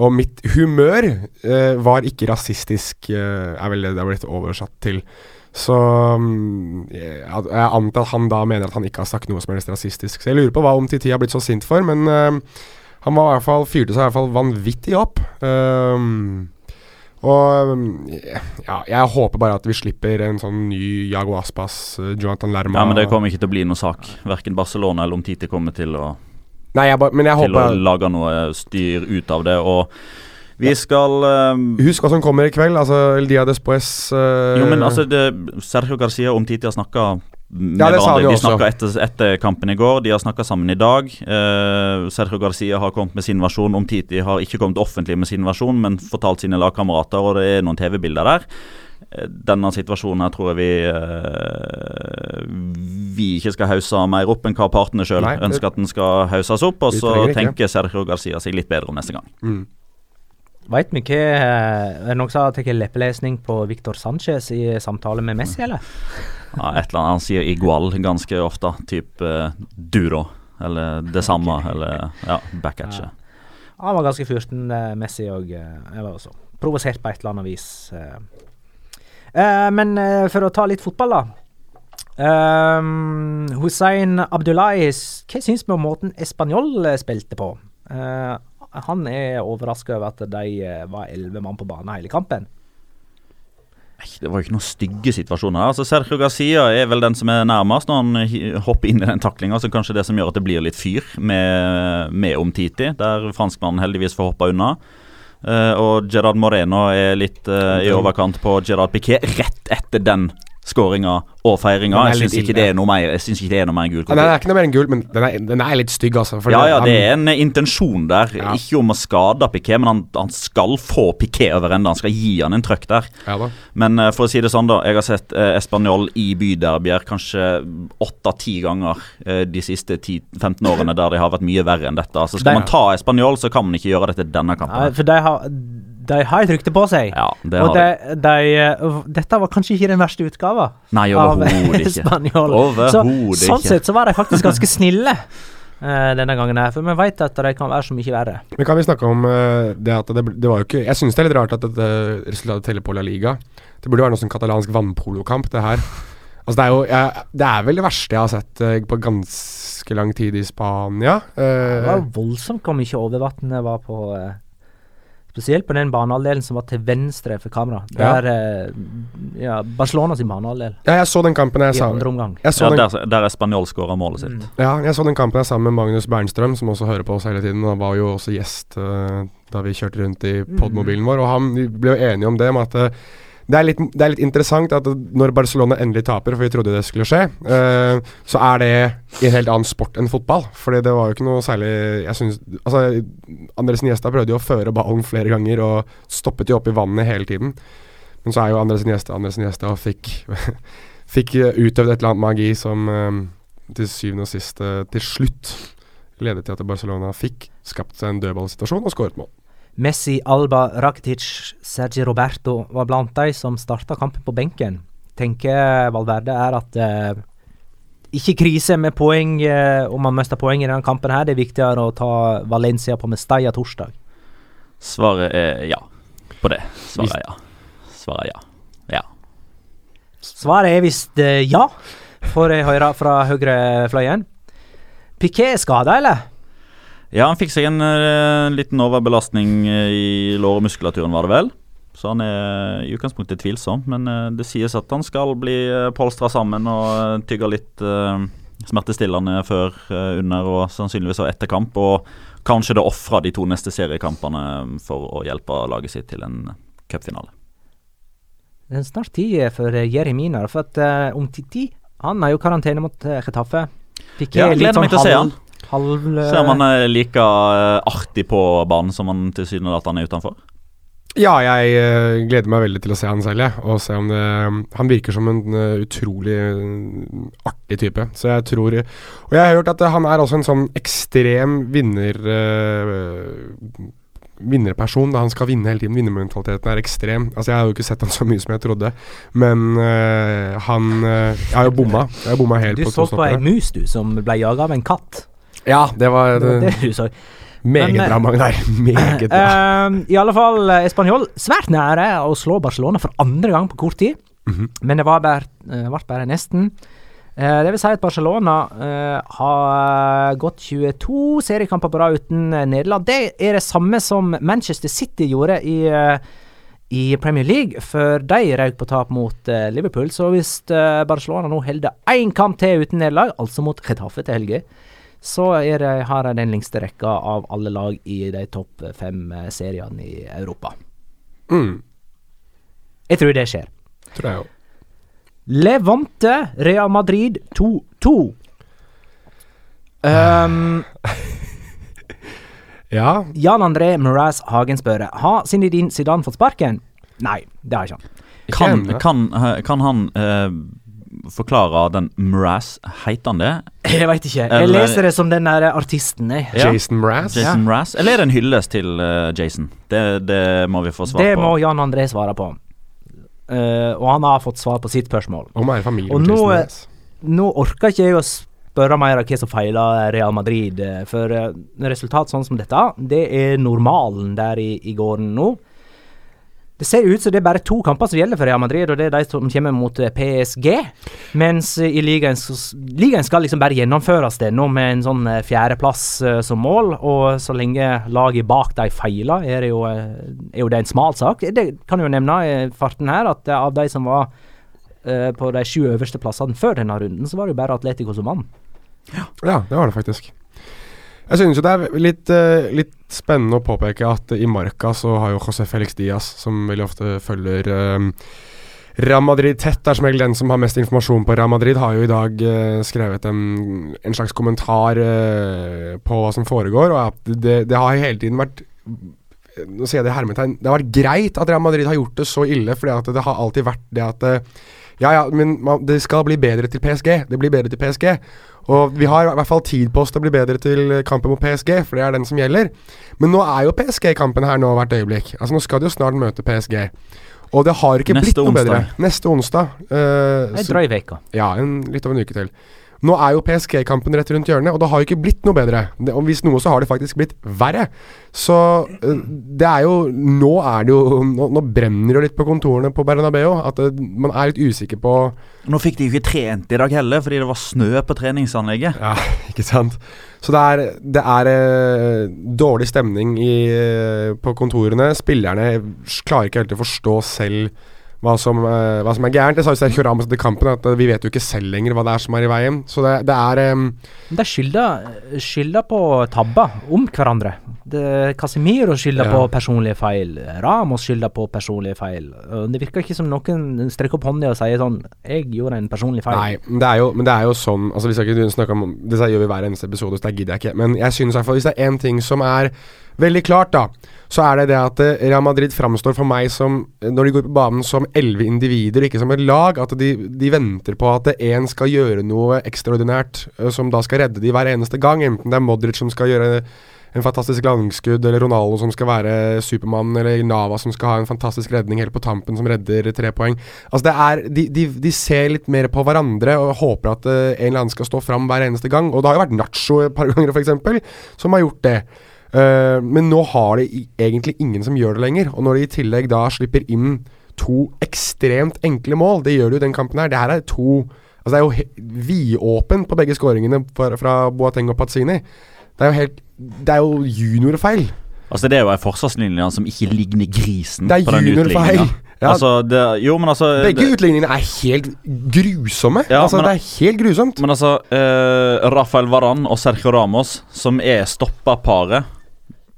Og mitt humør uh, var ikke rasistisk, er vel det det har blitt oversatt til. Så mm, jeg, antar at han da mener at han ikke har sagt noe som helst rasistisk. Så jeg lurer på hva Omtiti har blitt så sint for, men eh, han var i hvert fall, fyrte seg i hvert fall vanvittig opp. Um, og ja, jeg håper bare at vi slipper en sånn ny Jago Aspas, uh, Jonathan Lerma Ja, Men det kommer ikke til å bli noe sak. Verken Barcelona eller Omtiti kommer til å, Nei, jeg ba, men jeg til håper å lage noe styr ut av det. Og vi skal um, Husk hva som kommer i kveld. Altså El Dia Despoes uh, Jo, men altså det, Sergio Garcia og Omtiti har snakka Ja, det sa de De snakka etter, etter kampen i går. De har snakka sammen i dag. Eh, Sergio Garcia har kommet med sin versjon. Omtiti har ikke kommet offentlig med sin versjon, men fortalt sine lagkamerater, og det er noen TV-bilder der. Eh, Denne situasjonen her tror jeg vi eh, Vi ikke skal hause mer opp enn hva partene sjøl ønsker at den skal hauses opp. Og så tenker Sergio Garcia seg litt bedre om neste gang. mm. Veit vi hva Er det noen som har tatt leppelesning på Victor Sanchez i samtale med Messi, eller? Ja, et eller annet, Han sier igual ganske ofte. Typ uh, duro, eller det samme, eller ja, backatcher. Ja. Han var ganske furten, eh, Messi, og eh, jeg var også provosert på et eller annet vis. Uh, men uh, for å ta litt fotball, da. Um, Hussein Abdullahi, hva syns vi om måten Español spilte på? Han er overraska over at de var elleve mann på banen hele kampen. Det var jo ikke noen stygge situasjoner. Altså Sergio Garcia er vel den som er nærmest når han hopper inn i den taklinga. Så kanskje det som gjør at det blir litt fyr med, med Omtiti, der franskmannen heldigvis får hoppa unna. Uh, og Gerard Moreno er litt uh, i overkant på Gerard Piquet rett etter den skåringa og feiringa. Jeg syns ikke det er noe mer Jeg synes ikke det er noe mer enn gul Den er ikke noe mer enn gul, men den er, den er litt stygg, altså. Ja, ja, han- det er en intensjon der. Ja. Ikke om å skade Piquet, men han, han skal få Piquet over ende. Han skal gi han en trøkk der. Ja da. Men uh, for å si det sånn, da. Jeg har sett uh, Español i byderbyer kanskje åtte-ti ganger uh, de siste 10-15 årene der de har vært mye verre enn dette. Altså Skal man ta Español, så kan man ikke gjøre det til denne Nei, kampen. for de har, de har et rykte på seg. Ja, det og har de, de, eh, dette var kanskje ikke den verste utgava Nei, av. Spanjol. Så, sånn sett så var de faktisk ganske (laughs) snille eh, denne gangen her, for vi vet at de kan være så mye verre. Men kan vi snakke om uh, det at det, det var jo ikke Jeg syns det er litt rart at dette resultatet teller på La Liga. Det burde være noe sånn katalansk vannpolokamp, det her. Altså det er jo jeg, Det er vel det verste jeg har sett uh, på ganske lang tid i Spania. Uh, Det var voldsomt hvor mye overvann det var på Spesielt på den banehalvdelen som var til venstre for kamera. Det Ja. er eh, ja, Barcelona sin banehalvdel ja, jeg så den kampen jeg i sa andre omgang. jeg så Ja, den, der, der spanjol skåra målet sitt. ja, jeg så den kampen jeg sammen med Magnus Bernstrøm, som også hører på oss hele tiden. Han var jo også gjest uh, da vi kjørte rundt i podmobilen vår, og han vi ble jo enige om det, om at eh, det er, litt, det er litt interessant at når Barcelona endelig taper, for vi trodde det skulle skje, uh, så er det i en helt annen sport enn fotball. Fordi det var jo ikke noe særlig Jeg synes, altså Andres Niesta prøvde jo å føre ballen flere ganger og stoppet jo opp i vannet hele tiden. Men så er jo Andres Niesta Andres Niesta og fikk, (laughs) fikk eh, utøvd et eller annet magi som eh, til syvende og sist til slutt ledet til at Barcelona fikk skapt seg en dødballsituasjon og skåret mål. Messi, Alba, Rakitic, Sergi Roberto var blant de som starta kampen på benken. Tenker Valverde er at eh, ikke krise med poeng eh, om man mister poeng i denne kampen. her Det er viktigere å ta Valencia på Mestalla torsdag. Svaret er ja på det. Svaret er ja. Svaret er ja. Ja. Svaret er visst eh, ja, får jeg høre fra høyrefløyen. Piquet er skada, eller? Ja, han fikk seg en uh, liten overbelastning eh, i lårmuskulaturen, var det vel. Så han er i utgangspunktet tvilsom, men uh, det sies at han skal bli uh, polstra sammen og tygge litt smertestillende før, under og sannsynligvis også etter kamp. Og kanskje det ofra de to neste seriekampene for å hjelpe laget sitt til en cupfinale. Det er snart tid for Jeremina. For at om Titi han har jo karantene mot Getafe. Piquet Ja, jeg litt sånn halv, halv Ser han er like eh, artig på banen som han tilsynelatende er utenfor. Ja, jeg eh, gleder meg veldig til å se han selv, jeg. Og se om det Han virker som en eh, utrolig eh, artig type. Så jeg tror Og jeg har hørt at eh, han er også en sånn ekstrem vinner... eh, vinnerperson. Da han skal vinne hele tiden. Vinnermentaliteten er ekstrem. Altså Jeg har jo ikke sett han så mye som jeg trodde, men eh, han eh, Jeg har jo bomma. Jeg har bomma helt Du på så på ei mus, du, som ble jaga av en katt. Ja, det var Det var det, du så. meget Men, eh, bra, Magnar. (clears throat) Meget bra. Eh, I alle fall, Spanjol Español svært nære å slå Barcelona for andre gang på kort tid. Mhm. Men det var bare, eh, ble bare nesten. Eh, det vil si at Barcelona eh, har gått 22 seriekamper på rad uten Nederland. Det er det samme som Manchester City gjorde i, eh, i Premier League, før de røk på tap mot uh, Liverpool. Så hvis uh, Barcelona nå holder én kamp til uten nederlag, altså mot Getafe til helga, så er det, har de den lengste rekka av alle lag i de topp fem eh, seriene i Europa. Mm, Jeg tror det skjer. tror jeg jo. Levante Real Madrid 2-2. Um, (laughs) Ja, Jan André Mraz Hagen spør Har Zinedine Zidane fått sparken. Nei, det har ikke han. Kan, kan, kan han eh, forklare den Mraz, heter han det? Jeg veit ikke. Jeg Eller- leser det som den der artisten. Jeg. Ja. Jason Mraz. Jason Mraz? Eller er det en hyllest til uh, Jason? Det, det må vi få svar Det på. må Jan André svare på. Uh, og han har fått svar på sitt spørsmål. Og mer familie Og nå, nå orker ikke jeg å spørre mer av hva som feiler Real Madrid, eh, for uh, resultat sånn som dette, det er normalen der i, i gården nå. Det ser ut som det er bare to kamper som gjelder for Real Madrid, og det er de som kommer mot eh, PSG. Mens eh, i ligaen, ligaen skal liksom bare gjennomføres det nå med en sånn eh, fjerdeplass som mål, og så lenge laget bak de feiler, er jo, er jo det en smal sak. Det kan jo nevne i farten her, at av de som var på de sju øverste plassene før denne runden, så var det jo bare Atletico som vant. Ja, det var det faktisk. Jeg synes jo det er litt, eh, litt spennende å påpeke at i Marca så har jo José Felix Diaz, som veldig ofte følger uh, Real Madrid tett, er som regel den som har mest informasjon på Real Madrid, har jo i dag eh, skrevet en, en slags kommentar eh, på hva som foregår, og at det, det har hele tiden vært nå sier jeg det hermetegn, det har vært greit at Real Madrid har gjort det så ille, at det har alltid vært det at eh, Ja, ja, men man, det skal bli bedre til PSG. Det blir bedre til PSG. Og vi har i hvert fall tid på oss til å bli bedre til kampen mot PSG, for det er den som gjelder. Men nå er jo PSG-kampen her nå hvert øyeblikk. Altså Nå skal de jo snart møte PSG. Og det har ikke Neste blitt noe onsdag. bedre. Neste onsdag. Uh, Ei så- drøy uke. ja, en, litt over en uke til. Nå er jo PSG-kampen rett rundt hjørnet, og det har jo ikke blitt noe bedre. Det, og hvis noe, så har det faktisk blitt verre. Så øh, det er jo Nå er det jo Nå, nå brenner det litt på kontorene på Bernabeu. At det, man er litt usikker på Nå fikk de jo ikke trent i dag heller, fordi det var snø på treningsanlegget. Ja, (laughs) ikke sant. Så det er, det er øh, dårlig stemning i, øh, på kontorene. Spillerne klarer ikke helt å forstå selv hva som, øh, hva som er gærent. Jeg sa jo Sergio Ramos etter kampen, at øh, vi vet jo ikke selv lenger hva det er som er i veien. Så det, det er um Det er skylder, skylda på tabber om hverandre. Det, Casemiro skylder Ja. på personlige feil. Ramos skylder på personlige feil. Det virker ikke som noen strekker opp hånda og sier sånn 'Jeg gjorde en personlig feil'. Nei, men det er jo, men det er jo sånn Altså Vi skal ikke snakke om Det gjør vi hver eneste episode, så det gidder jeg ikke. Men jeg synes i hvert fall hvis det er én ting som er veldig klart, da, så er det det at eh, Real Madrid framstår for meg som, når de går på banen, som elleve individer, ikke som et lag. At de, de venter på at én skal gjøre noe ekstraordinært eh, som da skal redde de hver eneste gang. Enten det er Modric som skal gjøre en fantastisk langskudd, eller Ronaldo som skal være Supermann, eller Nava som skal ha en fantastisk redning helt på tampen som redder tre poeng. Altså det er, de, de, de ser litt mer på hverandre og håper at eh, en eller annen skal stå fram hver eneste gang. Og det har jo vært Nacho et par (laughs) ganger, f.eks., som har gjort det. Eh, men nå har de egentlig ingen som gjør det lenger. Og når de i tillegg da slipper inn to ekstremt enkle mål, det gjør de jo den kampen her. Det her er to Altså Det er jo vidåpent på begge skåringene fra, fra Boateng og Pazzini. Det er jo helt Det er jo juniorfeil. Altså Det er jo ei forsvarslinje som ikke ligner grisen Det er juniorfeil. Ja. Altså, det, jo, men altså Begge det, utligningene er helt grusomme. Ja, altså men- Det er helt grusomt. Men altså eh, Rafael Varan og Sergio Ramos, som er stoppa paret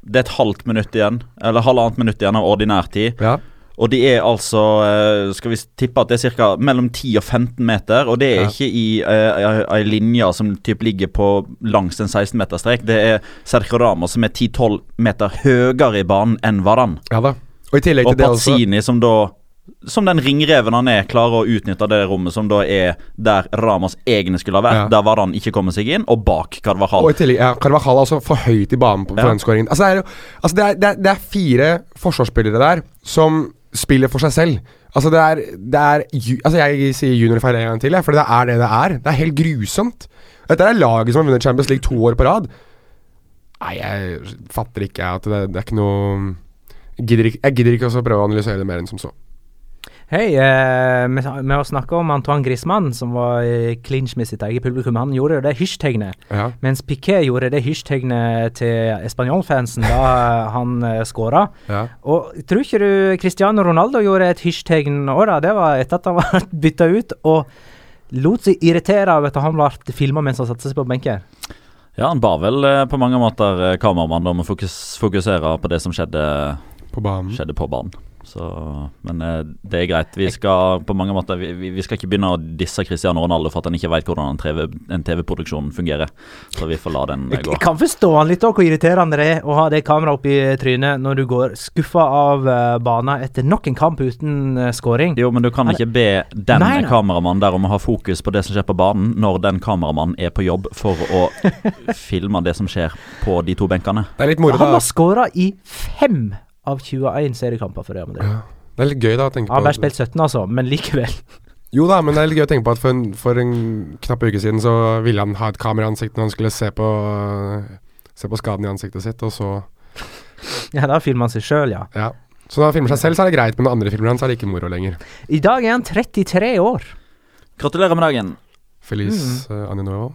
Det er et halvt minutt igjen, eller halvannet minutt igjen av ordinær tid. Ja. Og de er altså eh, Skal vi tippe at det er ca. mellom 10 og 15 meter. Og det er Ja. ikke i eh, ei linje som typ ligger på langs en 16-meterstrek. Det er Sergio Ramos som er 10-12 meter høyere i banen enn Varan. Ja da. Og Og det også Pazzini, som da som den ringreven han er, klarer å utnytte det rommet som da er der Ramas egne skulle ha vært. Ja. Der Varan ikke kommer seg inn, og bak Carvajal. Og i tillegg, ja, Carvajal er også for høyt i banen på, for Ja. den skåringen. Altså, det, er, altså det, er, det, er, det er fire forsvarsspillere der som spiller for seg selv. Altså det er, det er Altså Jeg sier juniorfeil en gang til, jeg, for det er det det er. Det er helt grusomt. Dette er laget som har vunnet Champions League to år på rad. Nei, jeg fatter ikke at det, det er ikke noe jeg gidder ikke, jeg gidder ikke å prøve å analysere det mer enn som så. Hei, eh, vi, vi har snakka om Antoine Griezmann, som var i clinch med sitt eget publikum. Han gjorde jo det hysj-tegnet. Ja. Mens Piquet gjorde det hysj-tegnet til Español-fansen da han eh, skåra. Ja. Og tror ikke du Cristiano Ronaldo gjorde et hysj-tegn òg, da? Det var etter at han var (laughs) bytta ut. Og lot seg irritere av at han ble filma mens han satte seg på benken. Ja, han bar vel eh, på mange måter eh, kameramannen om å fokus fokusere på det som skjedde På banen. skjedde på banen. Så, men eh, det er greit. Vi skal på mange måter vi, vi vi skal ikke begynne å disse Cristiano Ronaldo for at han ikke vet hvordan en TV-produksjon TV-produksjon fungerer. Så vi får la den eh, Jeg, gå. jeg kan forstå han litt òg, hvor irriterende det er å ha det kameraet oppi trynet når du går skuffa av uh, banen etter nok en kamp uten skåring. scoring. Jo, men du kan ikke be den Nei, nei. kameramannen der om å ha fokus på det som skjer på banen, når den kameramannen er på jobb for å (laughs) filme det som skjer på de to benkene. Det er litt moro, han har skåra i fem av 21 seriekamper for Real Madrid. Det er litt gøy da å tenke på. Han har spilt 17, altså, men likevel. Jo da, men det er litt gøy å tenke på at for en, for en knapp uke siden så ville han ha et kamera i ansiktet når han skulle se på, se på skaden i ansiktet sitt, og så Ja, da filmer han seg sjøl, ja. Ja. Så når han filmer seg selv, så er det greit, men når andre filmer han, så er det ikke moro lenger. I dag er han 33 år. Gratulerer med dagen. Feliz Mm. uh, Año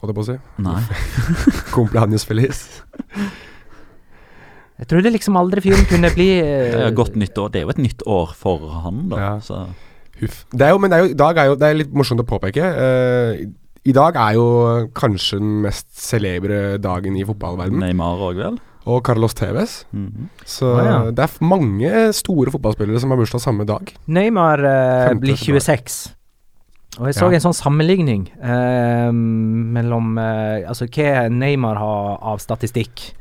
holdt jeg på å si. Nei. (laughs) Cumpleaños feliz. (laughs) Jeg trodde liksom aldri fyren kunne bli uh, (laughs) Det er godt nytt år. Det er jo et nytt år for han, da. Ja. Så Huff. Det er jo, men det er jo, i dag er jo, det er litt morsomt å påpeke. Uh, I dag er jo kanskje den mest celebre dagen i fotballverdenen. Neymar òg, vel? Og Carlos Tevez. Mhm. Så ah, ja. det er mange store fotballspillere som har bursdag samme dag. Neymar eh, blir 26. Og jeg så Ja. en sånn sammenligning eh, mellom eh, Altså hva Neymar har av statistikk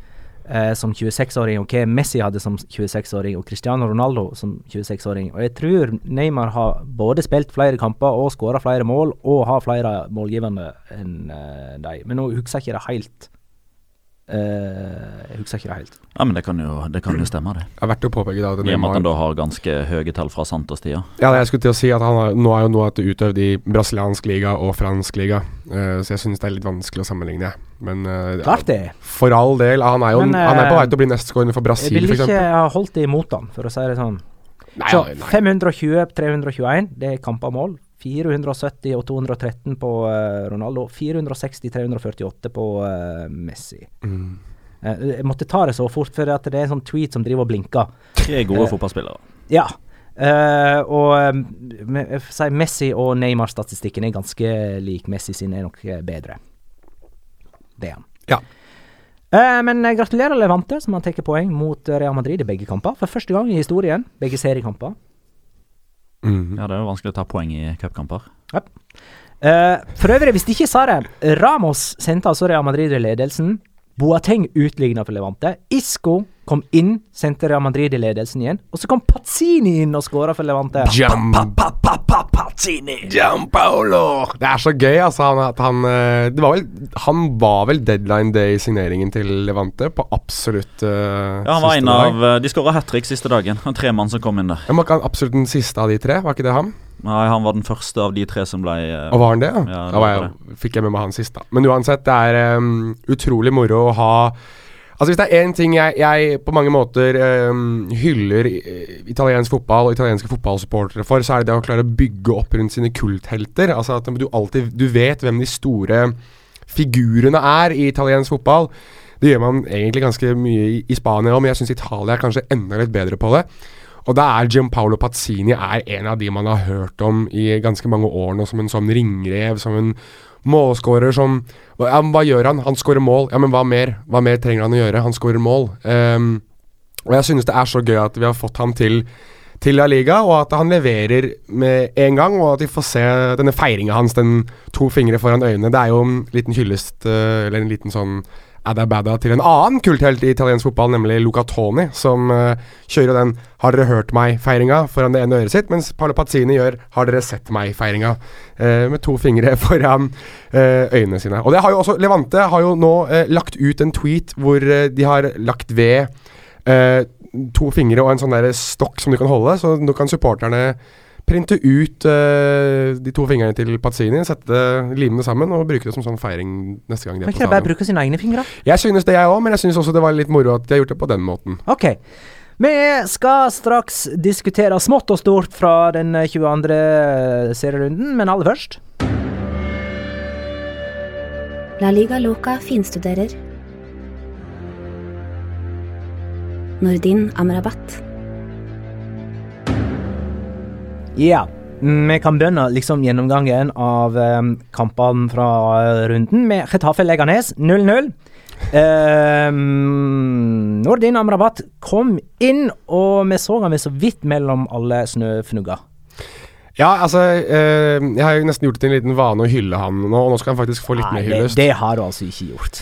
eh, som 26-åring, og hva Messi hadde som 26-åring, og Cristiano Ronaldo som 26-åring. Og jeg tror Neymar har både spilt flere kamper og skåra flere mål, og har flere målgivende enn eh, de. Men nå husker jeg ikke det helt. Uh, jeg husker ikke det helt. Ja, men det kan jo, det kan jo stemme, det. Det har vært å påpeke da at I og med at han da har ganske høye tall fra Santos-tida. Ja, jeg skulle til å si at han har, nå er jo noe at utøvd i brasiliansk liga og fransk liga, uh, så jeg synes det er litt vanskelig å sammenligne. Men uh, Klart det. for all del, han er jo Men, han er på eh, vei til å bli nestskårende for Jeg Brasil, ville ikke ha holdt det imot han, for å si det sånn. Nei, Så nei, nei. 520 321, det er kamper mål. 470 og 213 på uh, Ronaldo. 460 348 på uh, Messi. Mm. Jeg måtte ta det så fort, for at det er en sånn tweet som driver og blinker. Tre gode fotballspillere. Ja. Uh, og eh, jeg si Messi og Neymar-statistikken er ganske lik. Messi sin er nok bedre. Det er han. Ja. Eh, men eh, gratulerer Levante, som har tatt poeng mot eh, Real Madrid i begge kamper. For første gang i historien. Begge seriekamper. Mm. Ja, det er jo vanskelig å ta poeng i cupkamper. Eh, for øvrig, hvis de ikke sa det Ramos sendte altså Real Madrid i ledelsen. Boateng utligna for Levante. Isco kom inn, sendte Real Madrid i ledelsen igjen. Og så kom Pazzini inn og skåra for Levante. Gian, Gianpaolo! Det er så gøy, altså. Han, at han, eh, det var vel, han var vel deadline day-signeringen til Levante på absolutt uh, Ja, han var en av eh, De skåra hat trick siste dagen. En tremann som kom inn der. Men Var ikke absolutt den siste av de tre? Var ikke det han? Nei, han var den første av de tre som ble uh, Og var han det? Ja, Ja, det da var var jeg, fikk jeg med meg han sist, da. Men uansett, det er um, utrolig moro å ha Altså Hvis det er én ting jeg, jeg på mange måter um, hyller eh, italiensk fotball og italienske fotballsupportere for, så er det det å klare å bygge opp rundt sine kulthelter. Altså At du alltid Du vet hvem de store figurene er i italiensk fotball. Det gjør man egentlig ganske mye i, i Spania òg, men jeg syns Italia er kanskje enda litt bedre på det. Og da er Gianpaolo Pazzini er en av de man har hørt om i ganske mange år nå, som en sånn ringrev, som en målskårer som ja, Hva gjør han? Han skårer mål. Ja, men hva mer? Hva mer trenger han å gjøre? Han skårer mål. Um, og jeg synes det er så gøy at vi har fått ham til til La Liga, og at han leverer med en gang, og at vi får se denne feiringa hans, den to fingre foran øynene. Det er jo en liten hyllest, eh, eller en liten sånn adda-badda til en annen kulthelt i italiensk fotball, nemlig Luca Toni, som uh, kjører den 'Har dere hørt meg?'-feiringa foran det ene øret sitt, mens Paolo Pazzini gjør 'Har dere sett meg?'-feiringa uh, med to fingre (laughs) foran uh, øynene sine. Og det har jo også Levante har jo nå lagt ut en tweet hvor de har lagt ved to fingre og en sånn der stokk som du kan holde, så nå kan supporterne printe ut uh, de to fingrene til Pazzini, sette limene sammen og bruke det som sånn feiring neste gang de Kan ikke de bare bruke sine egne fingre? Jeg synes det, jeg òg, men jeg synes også det var litt moro at de har gjort det på den måten. Ok. Vi skal straks diskutere smått og stort fra den 22. serierunden, men aller først La Liga Loca finstuderer. Nordin Amrabat. Ja. Vi kan begynne liksom gjennomgangen av um, kampene fra runden med Chetaffe Leganes 0-0. Um, Nordin Amrabat kom inn, og vi så ham så vidt mellom alle snøfnugger. Ja, altså eh, Jeg har jo nesten gjort det til en liten vane å hylle han nå, og nå skal han faktisk få litt Nei, mer det, hyllest. det har du altså ikke gjort.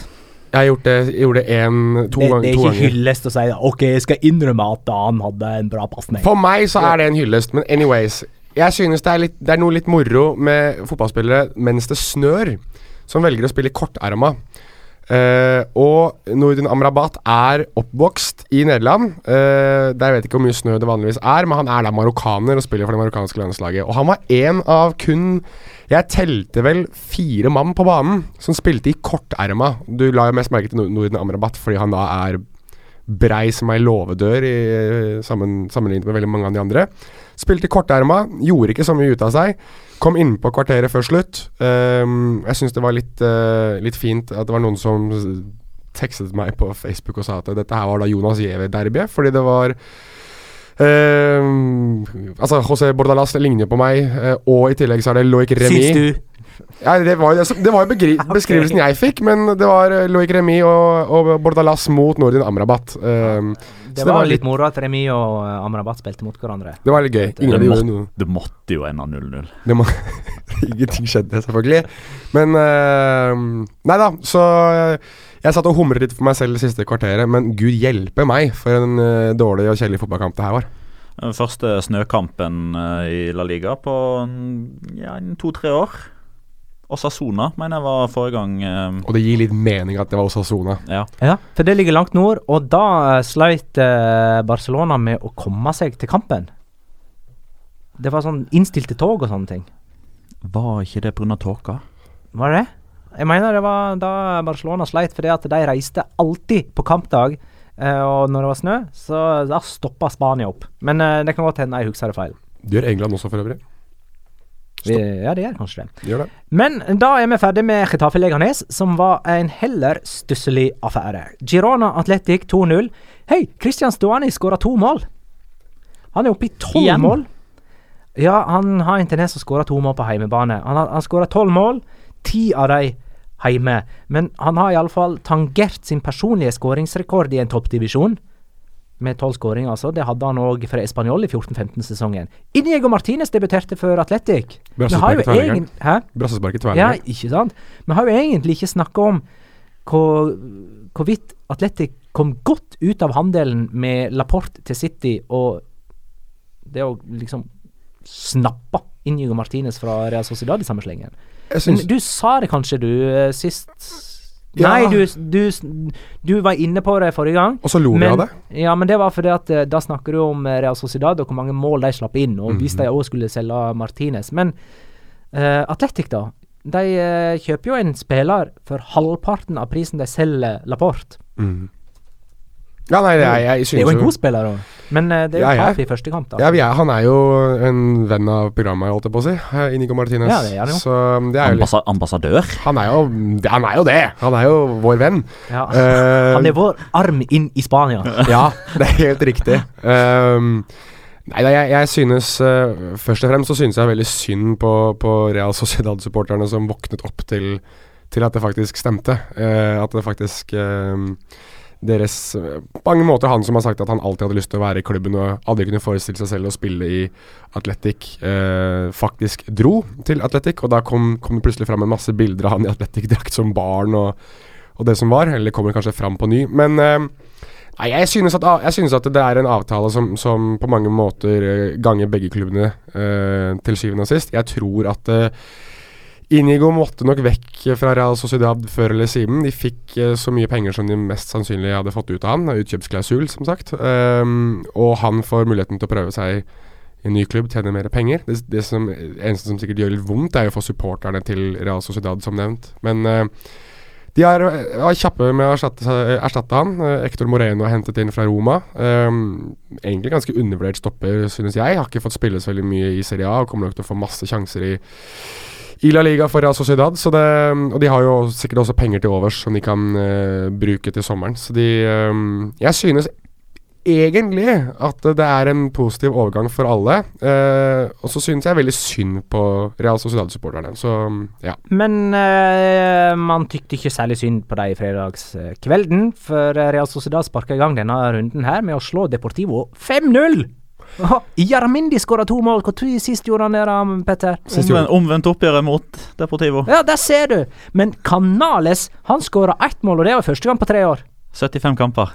Jeg har gjort det, jeg gjorde det en, to, det, gang, det er ikke hyllest å si OK, jeg skal innrømme at han hadde en bra pasning. For meg så er det en hyllest, men anyways. Jeg synes det er, litt, det er noe litt moro med fotballspillere mens det snør, som velger å spille korterma. Uh, og Nordin Amrabat er oppvokst i Nederland. Uh, der vet jeg ikke hvor mye snø det vanligvis er, men han er da marokkaner og spiller for det marokkanske landslaget. Og han var en av kun Jeg telte vel fire mann på banen som spilte i korterma. Du la jo mest merke til Norden Amrabat fordi han da er brei som ei låvedør i, sammen, sammenlignet med veldig mange av de andre. Spilte i korterma, gjorde ikke så mye ut av seg. Kom innpå kvarteret før slutt. Um, jeg syns det var litt, uh, litt fint at det var noen som tekstet meg på Facebook og sa at dette her var da Jonas Giæver-derbyet, fordi det var altså, José Bordalas ligner på meg, eh, og i tillegg så er det Loic Remy. Syns du? Ja, det var jo, det det var jo begri (laughs) beskrivelsen jeg fikk, men det var eh, Loic Remy og, og Bordalas mot Nordin Amrabat. Ehm, Det så var, litt moro at Remy og eh, Amrabat spilte mot hverandre. Det var litt gøy. Ingen Det, gjorde må, noe. det måtte jo ende 0-0. Det må (laughs) Ingenting skjedde, selvfølgelig. Men uh, Nei da, så eh, jeg satt og humret litt for meg selv det siste kvarteret, men gud hjelpe meg for en uh, dårlig og kjedelig fotballkamp det her var. Den første snøkampen eh, i La Liga på mm, ja, to-tre år. Osasona mener jeg var forrige gang. eh, Og det gir litt mening at det var Osasona. ja. Ja, for det ligger langt nord, og da sleit Barcelona med å komme seg til kampen. Det var sånn innstilte tog og sånne ting. Var ikke det pga. tåka? Var det? Jeg mener det var da Barcelona sleit fordi at de reiste alltid på kampdag. Uh, og når det var snø, så da stoppa Spania opp. Men uh, det kan godt hende jeg husker det feil. Det gjør England også, for øvrig. Vi, ja, det gjør kanskje det. Gjør det. Men da er vi ferdig med Getafe Leganes, som var en heller stusslig affære. Girona Athletic 2-0. Hei, Christian Stuani skåra to mål. Han er oppe i tolv Igjen? mål. Ja, han har en tendens til å skåre to mål på heimebane. Han har, skåra tolv mål, ti av de hjemme. Men han har iallfall tangert sin personlige skåringsrekord i en toppdivisjon. Med tolv skåringer, altså. Det hadde han òg for Español i 14-15-sesongen. Iniego Martinez debuterte for Atletic. Brassesparket egen- i Ja, ikke sant? Vi har jo egentlig ikke snakka om hvor, hvorvidt Atletic kom godt ut av handelen med Laporte til City, og det å liksom snappe Inigo Martinez fra Real Sociedad i samme slengen. Synes... Du sa det kanskje, du, eh, sist Ja. Nei, du, du, du var inne på det forrige gang. Og så lo vi av det. Ja, men det var fordi at eh, da snakker du om eh, Real Sociedad og hvor mange mål de slapp inn, og hvis Mhm. de òg skulle selge Martinez. Men uh, Atletic, da. De uh, kjøper jo en spiller for halvparten av prisen de selger Laporte. Mm. Ja, nei, jeg, jeg Det er jo en god spiller òg, men eh, det er jo ja. tap i første kamp, da. Ja, er, han er jo en venn av programmet, holdt jeg på å si. eh, Inigo Martinez. Ja, det er han jo. Så det er litt ambassadør? Han er jo, han er jo det! Han er jo vår venn. Ja. Uh, Han er vår arm inn i Spania. (laughs) Ja, det er helt riktig. Um, nei jeg, jeg synes uh, Først og fremst så synes jeg veldig synd på, på Real Sociedad-supporterne som våknet opp til, til at det faktisk stemte. Uh, at det faktisk eh, deres På mange måter han som har sagt at han alltid hadde lyst til å være i klubben og aldri kunne forestille seg selv å spille i Atletic, eh, faktisk dro til Atletic. Og da kom, kom det plutselig fram en masse bilder av han i Atletic-drakt som barn og, og det som var. Eller kommer kanskje fram på ny. Men eh, jeg synes, at, jeg synes at det er en avtale som, som på mange måter eh, ganger begge klubbene eh, til syvende og sist. Jeg tror at eh, Inigo måtte nok vekk fra Real Sociedad før eller siden. De fikk eh, så mye penger som de mest sannsynlig hadde fått ut av han. Utkjøpsklausul, som sagt. Um, og han får muligheten til å prøve seg i en ny klubb, tjene mer penger. Det, det som, eneste som sikkert gjør litt vondt, er jo få supporterne til Real Sociedad, som nevnt. Men uh, De er, er, kjappe med å erstatte, erstatte han. Ektor Hector Moreno er hentet inn fra Roma. Um, egentlig ganske undervurdert stopper, synes jeg. Har ikke fått spille så veldig mye i Serie A og kommer nok til å få masse sjanser i, i La Liga for Real Sociedad. Det, og de har jo sikkert også penger til overs som de kan uh, bruke til sommeren. Så de um, Jeg synes egentlig at det er en positiv overgang for alle. Uh, og så synes jeg veldig synd på Real Sociedad-supporterne. Så ja. Men uh, man tykte ikke særlig synd på dem fredagskvelden, for Real Sociedad sparka i gang denne runden her med å slå Deportivo 5-0! Jarmindi skåra to mål. Når sist gjorde han det, da, Petter? Omvendt, omvendt oppgjøret mot Deportivo. Ja, der ser du! Men Canales han skåra ett mål, og det var første gang på tre år. 75 kamper.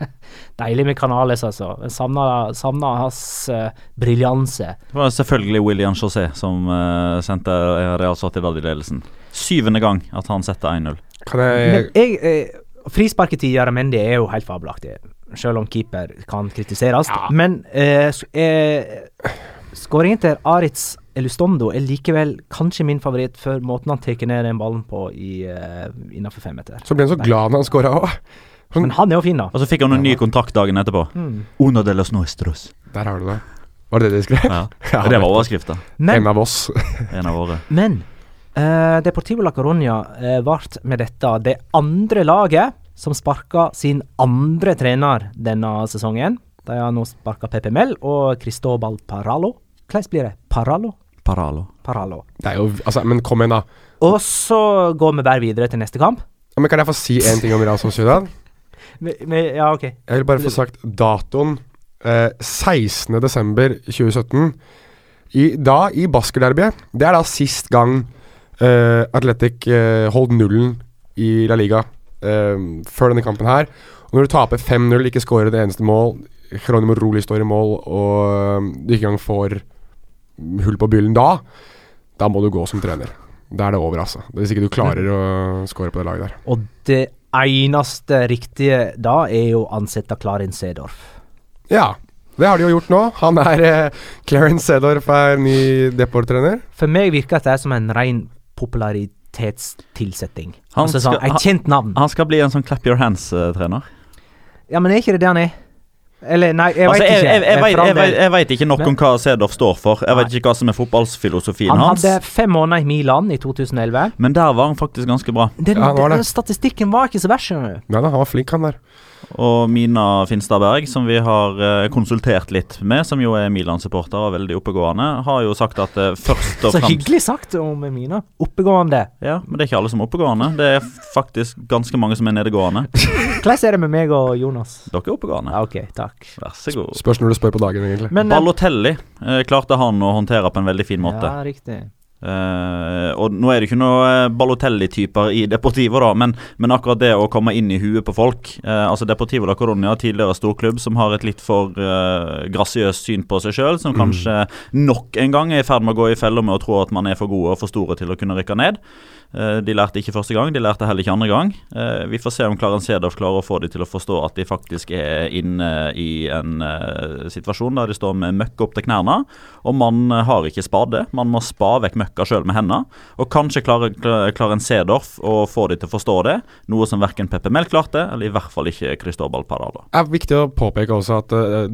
(laughs) Deilig med Canales, altså. Savna, hans uh, briljanse. Det var selvfølgelig William José som uh, sendte Real Sociedad i ledelsen. Syvende gang at han setter 1-0. Kan jeg, Men jeg eh, Frisparket til Jaramendi er jo helt fabelaktig, selv om keeper kan kritiseres. Ja. Men eh, eh, skåringen til Aritz Elustondo er likevel kanskje min favoritt for måten han tar ned den ballen på i, eh, innenfor fem meter. så ble han så glad når han scora òg. Men han er jo fin, da. Og så fikk han en ny kontrakt dagen etterpå. Mm. Uno de los nuestros. Der har du det. Var det det de skrev? Ja. (laughs) Ja, det var overskrifta. Men, En av oss. (laughs) En av våre. men eh, Deportivo la Coruña uh, ble med dette det andre laget som sparka sin andre trener denne sesongen. De har nå sparka Pepe Mel og Cristobal Paralo. Hvordan blir det? Paralo? Paralo. Paralo. Det er jo Altså, men kom igjen, da. Og så går vi bare videre til neste kamp. Ja, Men Kan jeg få si én ting om Real Sociedad? (laughs) Ja, ok. Jeg vil bare få sagt datoen. Eh, 16.12.2017. I, da, i Baskerderbyet. Det er da sist gang eh, Atletic eh, holdt nullen i La Liga eh, før denne kampen her. Og når du taper 5-0, ikke skårer det eneste mål, Geronimo Roli står i mål, og eh, du ikke engang får hull på byllen da, da må du gå som trener. Da er det over, altså. Hvis ikke du klarer å skåre på det laget der. Og det eneste riktige da er jo å ansette Klarin Sedorf. Ja, det har de jo gjort nå. Han er eh, Clarence Sedorf er ny Deport-trener. For meg virker dette som en ren popularitetstilsetting. Han altså sånn, skal- Et kjent navn. Han skal bli en sånn clap your hands-trener. Ja, men er ikke det det han er? Eller, nei, jeg Altså, veit ikke. jeg, jeg, vet- jeg, jeg vet ikke nok Men- om hva Sedorf står for. Jeg vet ikke hva som er fotballfilosofien Han hans. hadde fem måneder i Milan i 2011. Men der var han faktisk ganske bra. Den, Ja, han var den statistikken var ikke så verst. Nei da, han var flink, han der. Og Mina Finstadberg, som vi har eh, konsultert litt med, som jo er Milan-supporter og veldig oppegående, har jo sagt at eh, først og fremst Så hyggelig sagt om Mina. Oppegående. Ja, men det er ikke alle som er oppegående. Det er faktisk ganske mange som er nedegående. (laughs) Hvordan er det med meg og Jonas? Dere er oppegående. Ja, ok, takk. Vær så god. Spørs når du spør på dagen, egentlig. Men, eh, Ballotelli eh, klarte han å håndtere på en veldig fin måte. Ja, riktig. Eh, og nå er det ikke noe eh, Balotelli-typer i Deportivo, da, men, men akkurat det å komme inn i huet på folk uh, Altså Deportivo la Coronia, tidligere storklubb, som har et litt for uh, grasiøst syn på seg sjøl, som kanskje nok en gang er i ferd med å gå i fella med å tro at man er for gode og for store til å kunne rykke ned. Eh, de lærte ikke første gang, de lærte heller ikke andre gang. Eh, vi får se om Klaren Sedorf klarer å få dem til å forstå at de faktisk er inne i en eh, situasjon der de står med møkk opp til knærne, og man har ikke spade. Man må spa vekk møkka sjøl med hendene. Og kanskje klarer klar- Klaren Sedorf å få dem til å forstå det, noe som verken Peppe Mel klarte, eller i hvert fall ikke Cristobal Paralo. Det er viktig å påpeke også at uh,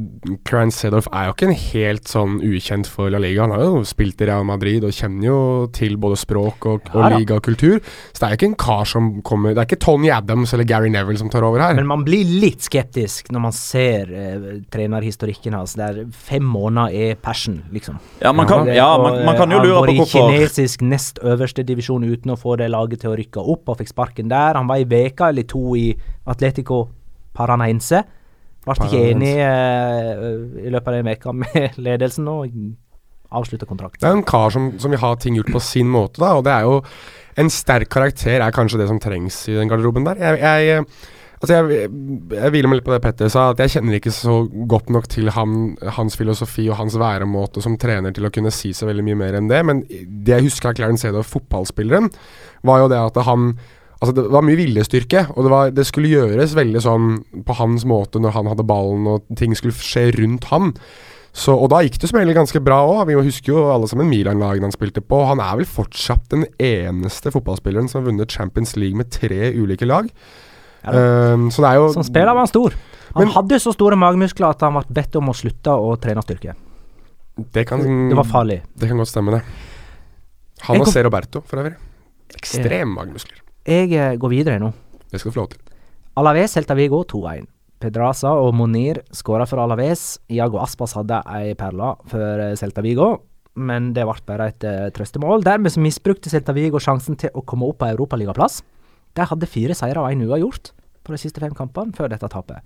Clarence Sedorf er jo ikke en helt sånn ukjent for La Liga. Han har jo spilt i Real Madrid og kjenner jo til både språk og, og Ja da. ligakultur. Så det er jo ikke en kar som kommer Det er ikke Tony Adams eller Gary Neville som tar over her. Men man blir litt skeptisk når man ser eh, trenerhistorikken hans, der fem måneder er passion, liksom. Ja, man kan, Det- ja, man, man kan jo lure på hvorfor. han var i kinesisk nest øverste divisjon uten å få det laget til å rykke opp, og fikk sparken der. Han var i veka eller to i Atletico Paranaense. Ble ikke enig eh, i løpet av den veka med (laughs) ledelsen og avslutta kontrakten. Det er en kar som, som vil ha ting gjort på sin måte, da, og det er jo En sterk karakter er kanskje det som trengs i den garderoben der. Jeg, jeg Altså jeg, jeg hviler meg litt på det Petter sa, at jeg kjenner ikke så godt nok til han, hans filosofi og hans væremåte som trener til å kunne si så veldig mye mer enn det. Men det jeg husker av Clarence Sedorf, fotballspilleren, var jo det at han Altså Det var mye viljestyrke, og det, var, det skulle gjøres veldig sånn på hans måte når han hadde ballen og ting skulle skje rundt han. Så, og da gikk det som regel ganske bra òg. Vi husker jo alle sammen Milan-lagene han spilte på. Han er vel fortsatt den eneste fotballspilleren som har vunnet Champions League med tre ulike lag. Um, så det er jo Som spiller var han stor. Han Men- hadde så store magemuskler at han ble bedt om å slutte å trene styrke. det, kan, Det var farlig. det kan godt stemme, det. Han og C. Roberto, for øvrig. Ekstrem magemuskler. Jeg eh, går videre nå. Det skal du få lov til. Alaves vi Vigo 2-1. Pedraza og Monir skåra for Alaves. Iago Aspas hadde ei perle for eh, Celta Vigo, men det ble bare et uh, trøstemål. Dermed så misbrukte Celta Vigo sjansen til å komme opp på europaligaplass. De hadde fire seire og én uavgjort på de siste fem kampene før dette tapet.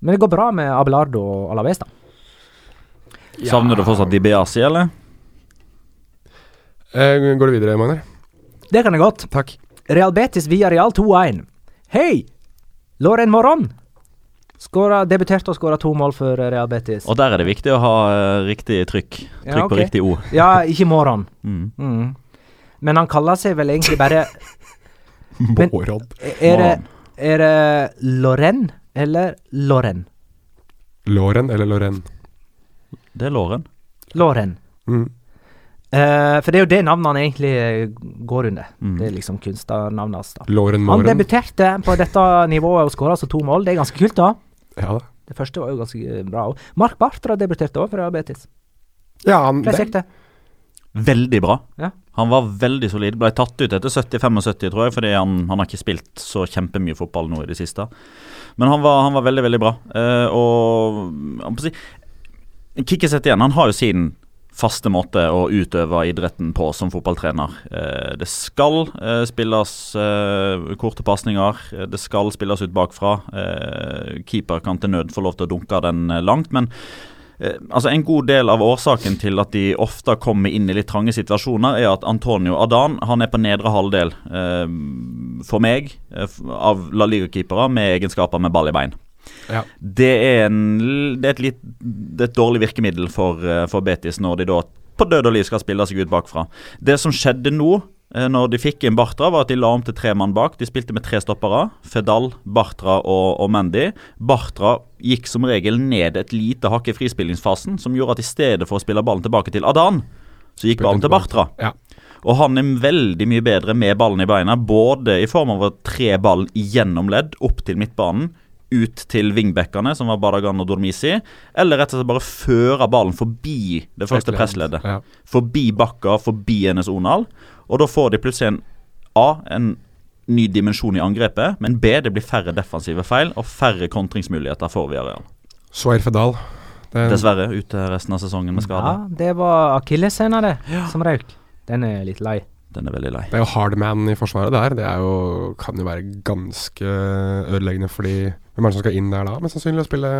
Men det går bra med Abelardo og Alaves, da. Savner du fortsatt Dibiasi, eller? Eh, går du videre, Magnar? Det kan jeg godt. Takk. Real Betis via Real 2-1. Hei! Loren Moron skåra, debuterte og skåra to mål for Real Betis. Og der er det viktig å ha uh, riktig trykk. Trykk Ja, okay. på riktig ord. (laughs) Ja, ikke Moron. Mm. Mm. Men han kaller seg vel egentlig bare (laughs) Moron. Er det, er det Loren eller Loren? Loren eller Loren? Det er Loren. Loren. Mm. Eh, for det er jo det navnet han egentlig eh, går under. Mm. Det er liksom kunstnernavnet hans. da. Loren Han debuterte på dette nivået og skåra altså to mål. Det er ganske kult, da. Ja da. Det første var jo ganske eh, bra òg. Mark Bartra debuterte òg fra Betis. Ja, han, Det. Veldig bra. Ja. Han var veldig solid. Ble tatt ut etter 70-75, tror jeg, fordi han, han har ikke spilt så kjempemye fotball nå i det siste. Men han var, han var veldig, veldig bra. Uh, og Kikkesett igjen, han har jo sin faste måte å utøve idretten på som fotballtrener. Eh, det skal eh, spilles eh, korte pasninger. Det skal spilles ut bakfra. Keeper kan til nød få lov til å dunke den langt, men altså En god del av årsaken til at de ofte kommer inn i litt trange situasjoner, er at Antonio Adan han er på nedre halvdel for meg av La Liga-keepere med egenskaper med ball i bein. Ja. Det, er en, det, er et litt, det er et dårlig virkemiddel for, eh, for Betis når de da på død og liv skal spille seg ut bakfra. Det som skjedde nå, eh, når de fikk inn Bartra, var at de la om til tre mann bak. De spilte med tre stoppere. Fedal, Bartra og, og Mendy. Bartra gikk som regel ned et lite hakk i frispillingsfasen, som gjorde at i stedet for å spille ballen tilbake til Adan, så gikk ballen til Bartra. Ja. Og han er veldig mye bedre med ballen i beina, både i form av å tre ballen gjennom ledd, opp til midtbanen, ut til vingbekkene, som var Badagan og Dormisi, eller rett og slett bare føre ballen forbi det første pressleddet. Ja. Forbi Bakka, forbi Enes Onal. Og da får de plutselig en A, en ny dimensjon i angrepet, men B, det blir færre defensive feil og færre kontringsmuligheter for Viareal. Sveir Fedal. Den... Dessverre ute resten av sesongen med skade. Ja, det var akilleshæla, det, som røyk. Den er litt lei. Den er veldig lei. det er jo hardman i forsvaret der. Det jo, kan jo være ganske ødeleggende fordi Hvem er det som skal inn der da? Mest sannsynlig å spille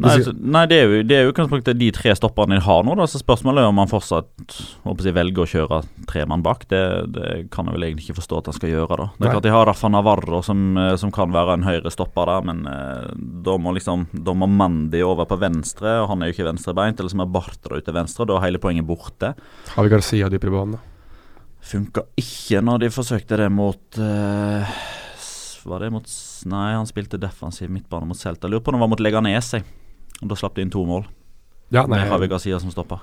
Nei, altså, nei det er jo det er jo utgangspunktet de tre stopperne de har nå. Da. Så Spørsmålet er om han fortsatt jeg, velger å kjøre tre mann bak. Det, det kan jeg vel egentlig ikke forstå at han skal gjøre. da Det er Nei. klart De har Rafa Navarro som, eh, som kan være en høyre stopper der, men eh, da må liksom Da må Mandy over på venstre, og han er jo ikke venstrebeint. Eller så må Bartra ut til venstre, da er hele poenget borte. Har vi Garcia dypere i banen, da? Funka ikke når de forsøkte det mot uh, Var det mot Nei, han spilte defensiv midtbane mot Celta. Lurer på om det var mot Leganes. jeg. Og Da slapp de inn to mål. Ja, nei, Med Javi Gazia som stoppa.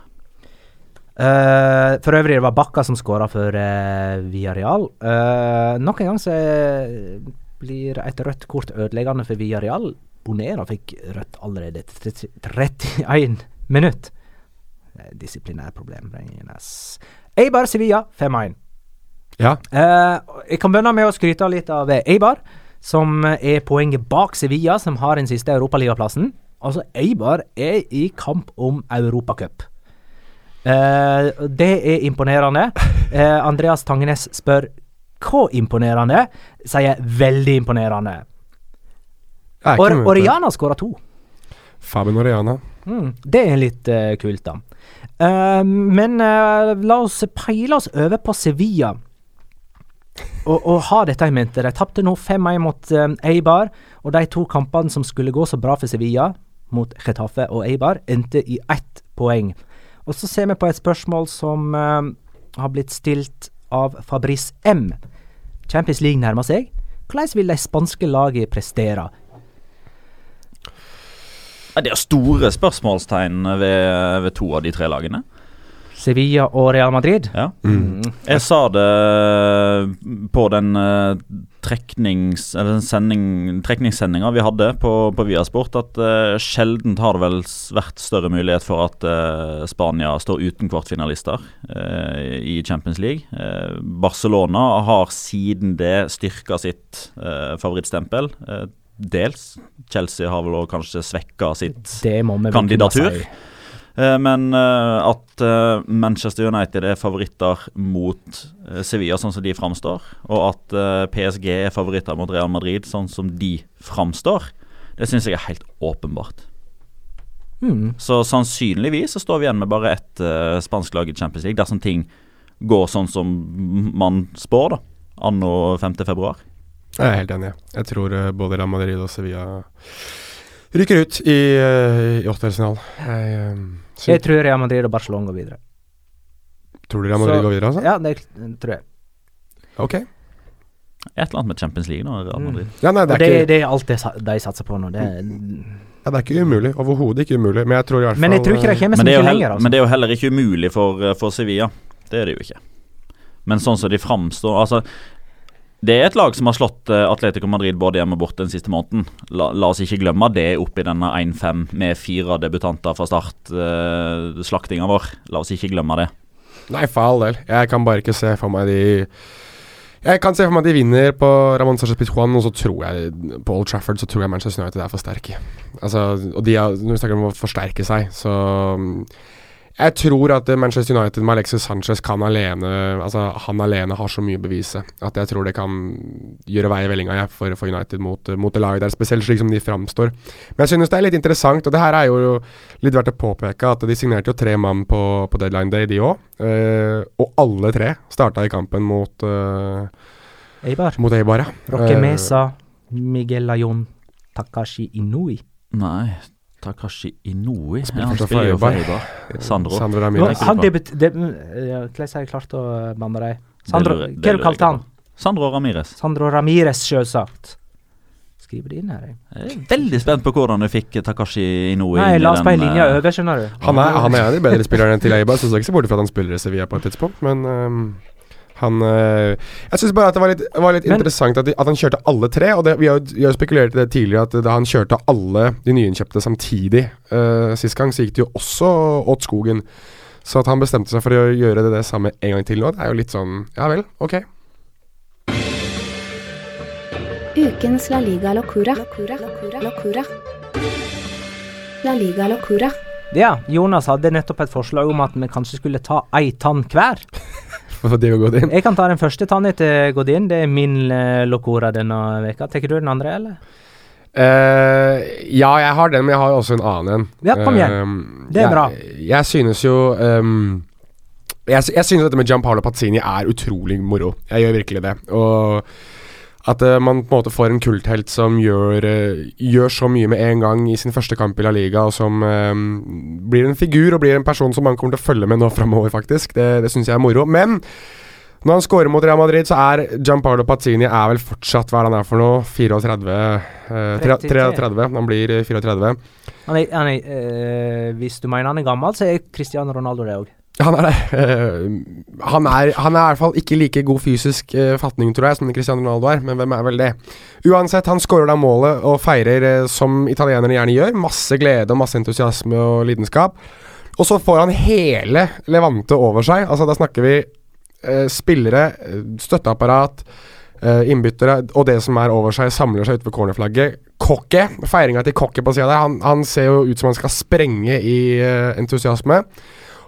Uh, for øvrig, det var Bakka som skåra for uh, Villarreal. Uh, nok en gang så eh, blir et rødt kort ødeleggende for Villarreal. Bonera fikk rødt allerede etter 31 (laughs) minutt. Disiplinærproblem. Regnes. Eibar Sevilla 5-1. Ja. Eh, jeg kan begynne med å skryte litt av eh, Eibar, som er poenget bak Sevilla, som har den siste europaligaplassen. Altså, Eibar er i kamp om Europacup. Eh, det er imponerende. Eh, Andreas Tangenes spør hva imponerende? Sier veldig imponerende. Er Or. Oriana skåra to. Fabian Oriana. Mm, det er litt uh, kult, da. Uh, men uh, la oss peile oss over på Sevilla. Og, og ha dette i mente. De tapte nå 5-1 mot eh, Eibar, og de to kampene som skulle gå så bra for Sevilla, mot Getafe og Eibar, endte i ett poeng. Og så ser vi på et spørsmål som har blitt stilt av Fabrice M. Champions League nærmer seg. Hvordan vil de spanske lagene prestere? Ja, det er store spørsmålstegn ved, ved to av de tre lagene. Sevilla og Real Madrid. Ja. Mm. Jeg sa det på den uh, treknings, eller den sending, trekningssendinga vi hadde på, på Viasport, at uh, sjelden har det vel vært større mulighet for at uh, Spania står uten kvartfinalister uh, i Champions League. Uh, Barcelona har siden det styrka sitt uh, favorittstempel. Dels. Chelsea har vel òg kanskje svekka sitt kandidatur. Eh, Men eh, at eh, Manchester United er favoritter mot Sevilla, sånn som de framstår, og at PSG er favoritter mot Real Madrid, sånn som de framstår, det syns jeg er helt åpenbart. Mm. Så sannsynligvis så står vi igjen med bare ett uh, spansk lag i Champions League, dersom ting går sånn som man spår, da. Anno 5. Jeg er helt enig. Jeg tror eh, både Real Madrid og Sevilla ryker ut i, uh, i åttedelsfinalen. Jeg, eh, Jeg tror Real Madrid og Barcelona går videre. Tror du Real Madrid Så- går videre, altså? Ja, det tror jeg. Ok. Et eller annet med Champions League nå, Real Madrid. Ja, nei, det er, det, ikke, det er alt det de satser på nå. Det, ja, det er ikke umulig. Overhodet ikke umulig. Men jeg tror i hvert fall men jeg tror ikke de eh, kommer så det, er mye lenger. Altså. men det er jo heller ikke umulig for, eh, for Sevilla. Det er det jo ikke. Men sånn som de framstår Altså, det er et lag som har slått eh, Atletico Madrid både hjemme og borte den siste måneden. La, la oss ikke glemme det oppi denne 1-5 med fire debutanter fra start. Uh, slaktinga vår. La oss ikke glemme det. Nei, for all del. Jeg kan bare ikke se for meg de Jeg kan se for meg de vinner på Ramón Sánchez Pizjuan, og så tror jeg på Old Trafford så tror jeg Manchester United er for sterke. Altså, og de har, når vi snakker om å forsterke seg, så Jeg tror at Manchester United med Alexis Sanchez kan alene Altså, han alene har så mye å bevise at jeg tror det kan gjøre vei i vellinga jeg, for, for United mot, mot det laget der, spesielt slik som de framstår. Men jeg synes det er litt interessant, og det her er jo litt verdt å påpeke, at de signerte jo tre mann på, på deadline day, de òg. og alle tre starta i kampen mot, uh, Eibar. mot Eibar. ja. Roque Eh, Mesa, Miguel Ayon, Takashi Inui. Nei, Takashi Inoui. Spiller ja, Han spiller jo for. Eibar. Sandro. Sandro Nå, Ramirez. han debut... deb- ja, Hvordan har jeg klart å blande dem? Sandro, hva du lurer kalt han? Sandro Ramires. Sandro Ramires, selvsagt. Skriver det inn her, jeg. Jeg er veldig spent på hvordan du fikk Takashi Inoui. Nei, inn i la oss på den, linja eh, over, skjønner du. Han er, han er en av de bedre spillerne til Eibar, så jeg skal ikke se bort fra at han spiller i Sevilla på et tidspunkt, men ehm, han eh, Jeg syns bare at det var litt, var litt Men- interessant at, de, at han kjørte alle tre. Og det, vi har jo spekulert i det tidligere, at da han kjørte alle de nyinnkjøpte samtidig uh, sist gang, så gikk det jo også åt skogen. Så at han bestemte seg for å gjøre det, det samme en gang til nå, det er jo litt sånn Ja vel, ok. Ukens La Liga Locura. Locura. Locura. La Liga Locura. Ja, Jonas hadde nettopp et forslag om at vi kanskje skulle ta ei tann hver. For Diego Godin. Jeg kan ta den første tanna til Godin. Det er min uh, locora denne veka. Tar du den andre, eller? Uh, ja, jeg har den, men jeg har også en annen en. Ja, kom igjen. Uh, Det er jeg, bra. Jeg synes jo um, jeg, jeg synes dette med Gianpaolo Pazzini er utrolig moro. Jeg gjør virkelig det. Og at uh, man på en måte får en kulthelt som gjør, uh, gjør så mye med en gang i sin første kamp i La Liga, og som uh, blir en figur og blir en person som man kommer til å følge med nå framover, faktisk. Det, det syns jeg er moro. Men når han scorer mot Real Madrid, så er Giampardo Pazzini er vel fortsatt hva er det han er for noe? 34? Eh, 33. 33. Han blir eh, 34. Han er, han er, eh, hvis du mener han er gammel, så er Cristiano Ronaldo det òg. Han er det. (laughs) Eh, han, er, han er i hvert fall ikke like god fysisk eh, fatning, tror jeg, som Cristiano Ronaldo er, men hvem er vel det? Uansett, han skårer da målet og feirer eh, som italienerne gjerne gjør. Masse glede og masse entusiasme og lidenskap. Og så får han hele Levante over seg. Altså, da snakker vi spillere, støtteapparat, innbyttere og det som er over seg, samler seg utenfor cornerflagget. Kokke, feiringa til Kokke på sida der, han, han ser jo ut som han skal sprenge i entusiasme.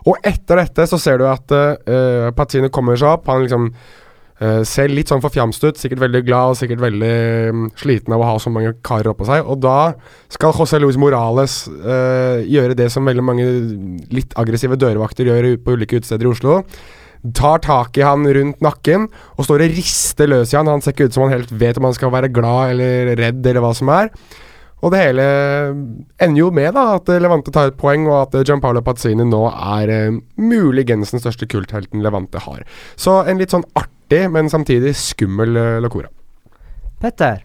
Og etter dette så ser du at uh, Pazzini kommer seg opp. Han liksom uh, ser litt sånn forfjamst ut, sikkert veldig glad og sikkert veldig um, sliten av å ha så mange karer oppå seg. Og da skal José Luis Morales uh, gjøre det som veldig mange litt aggressive dørvakter gjør på ulike utesteder i Oslo. Tar tak i han rundt nakken og står og rister løs i han. Han ser ikke ut som han helt vet om han skal være glad eller redd eller hva som er. Og det hele ender jo med da at Levante tar et poeng, og at Gianpaolo Pazzini nå er eh, muligens den største kulthelten Levante har. Så en litt sånn artig, men samtidig skummel eh, locora. Petter,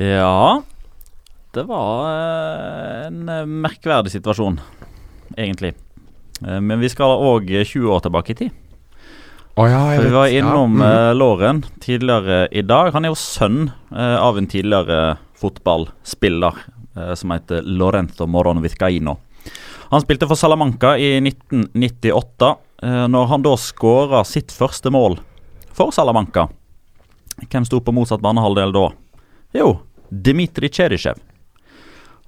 Ja Det var eh, en eh, merkverdig situasjon, egentlig. Eh, Men vi skal òg 20 år tilbake i tid. Oh, ja, vi var Ja, innom mhm. eh, Låren tidligere i dag. Han er jo sønn eh, av en tidligere fotballspiller eh, som heter Lorenzo Moron Vizcaino. Han spilte for Salamanca i 1998, eh, når han da skåra sitt første mål for Salamanca. Hvem sto på motsatt banehalvdel da? Jo, Dmitrij Cherishev.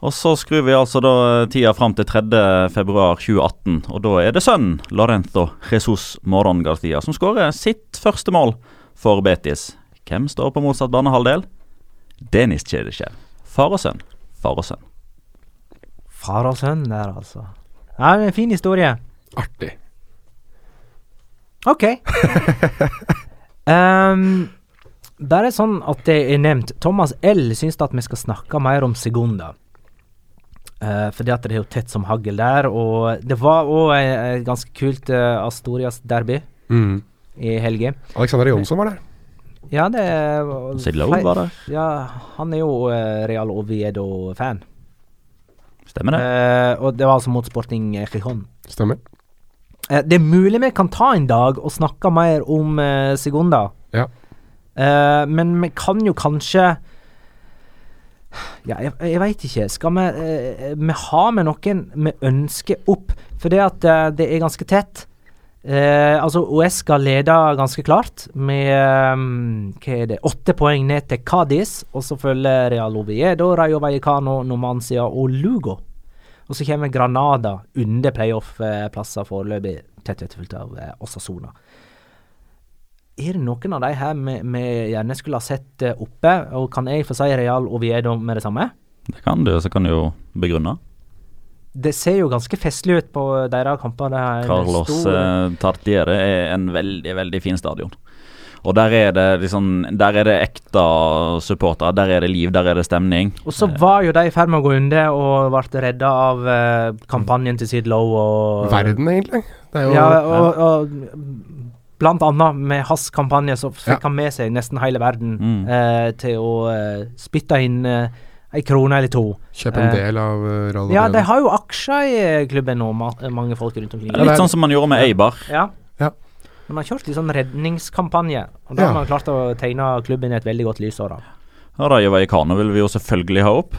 Og så skrur vi altså da tida fram til 3.2.2018, og da er det sønnen Lorenzo Jesus Moron Garcia som skårer sitt første mål for Betis. Hvem står på motsatt banehalvdel? Denis Cherishev. Far og sønn. Far og sønn. Far og sønn der, altså. Ja, det er en fin historie. Artig. OK. (laughs) um, bare sånn at det er nevnt. Thomas L. syns at vi skal snakke mer om Segunda. Uh, fordi at det er jo tett som hagl der. Og det var òg et ganske kult uh, Astorias derby Mm. i helga. Alexander Jonsson var der. Ja, det Sidlow var. Ja, han er jo uh, Real Oviedo-fan. Stemmer det. Eh, og det var altså mot Sporting Gijon. Stemmer. Eh, det er mulig vi kan ta en dag og snakke mer om eh, Segunda. Ja. Eh, men vi kan jo kanskje Ja, jeg, jeg veit ikke. Skal vi eh, Vi har med noen vi ønsker opp, for det at eh, det er ganske tett. Eh, altså, OS skal lede ganske klart med eh, hva er det, åtte poeng ned til Cádiz. Og så følger Real Oviedo, Rayo Vallecano, Nomancia og Lugo. Og så kommer Granada under playoff-plasser foreløpig, tett etterfulgt av eh, Osasona. Er det noen av de her vi, gjerne skulle ha sett eh, oppe? Og kan jeg få si Real Oviedo med det samme? Det kan du, så kan du jo begrunne. Det ser jo ganske festlig ut på deres kamper. Er Carlos stor- eh, Tartiere er en veldig, veldig fin stadion. Og der er det liksom Der er det ekte supportere. Der er det liv, der er det stemning. Og så var jo de i ferd med å gå under og ble redda av eh, kampanjen til Sid Lowe og Verden, egentlig. Det er jo Ja, og, og blant annet med hans kampanje så fikk Ja. han med seg nesten hele verden Mm. eh, til å eh, spytte inn eh, ei krone eller to. Kjøpe en Eh, del av uh, Real Ja, de har jo aksjer i eh, klubben nå, mange folk rundt omkring. Litt sånn som man gjorde med Eibar. Ja. Ja. Man har kjørt litt sånn redningskampanje, og da Ja. har man klart å tegne klubben i et veldig godt lys. Og da. Ja, Rayo Vallecano vil vi jo selvfølgelig ha opp.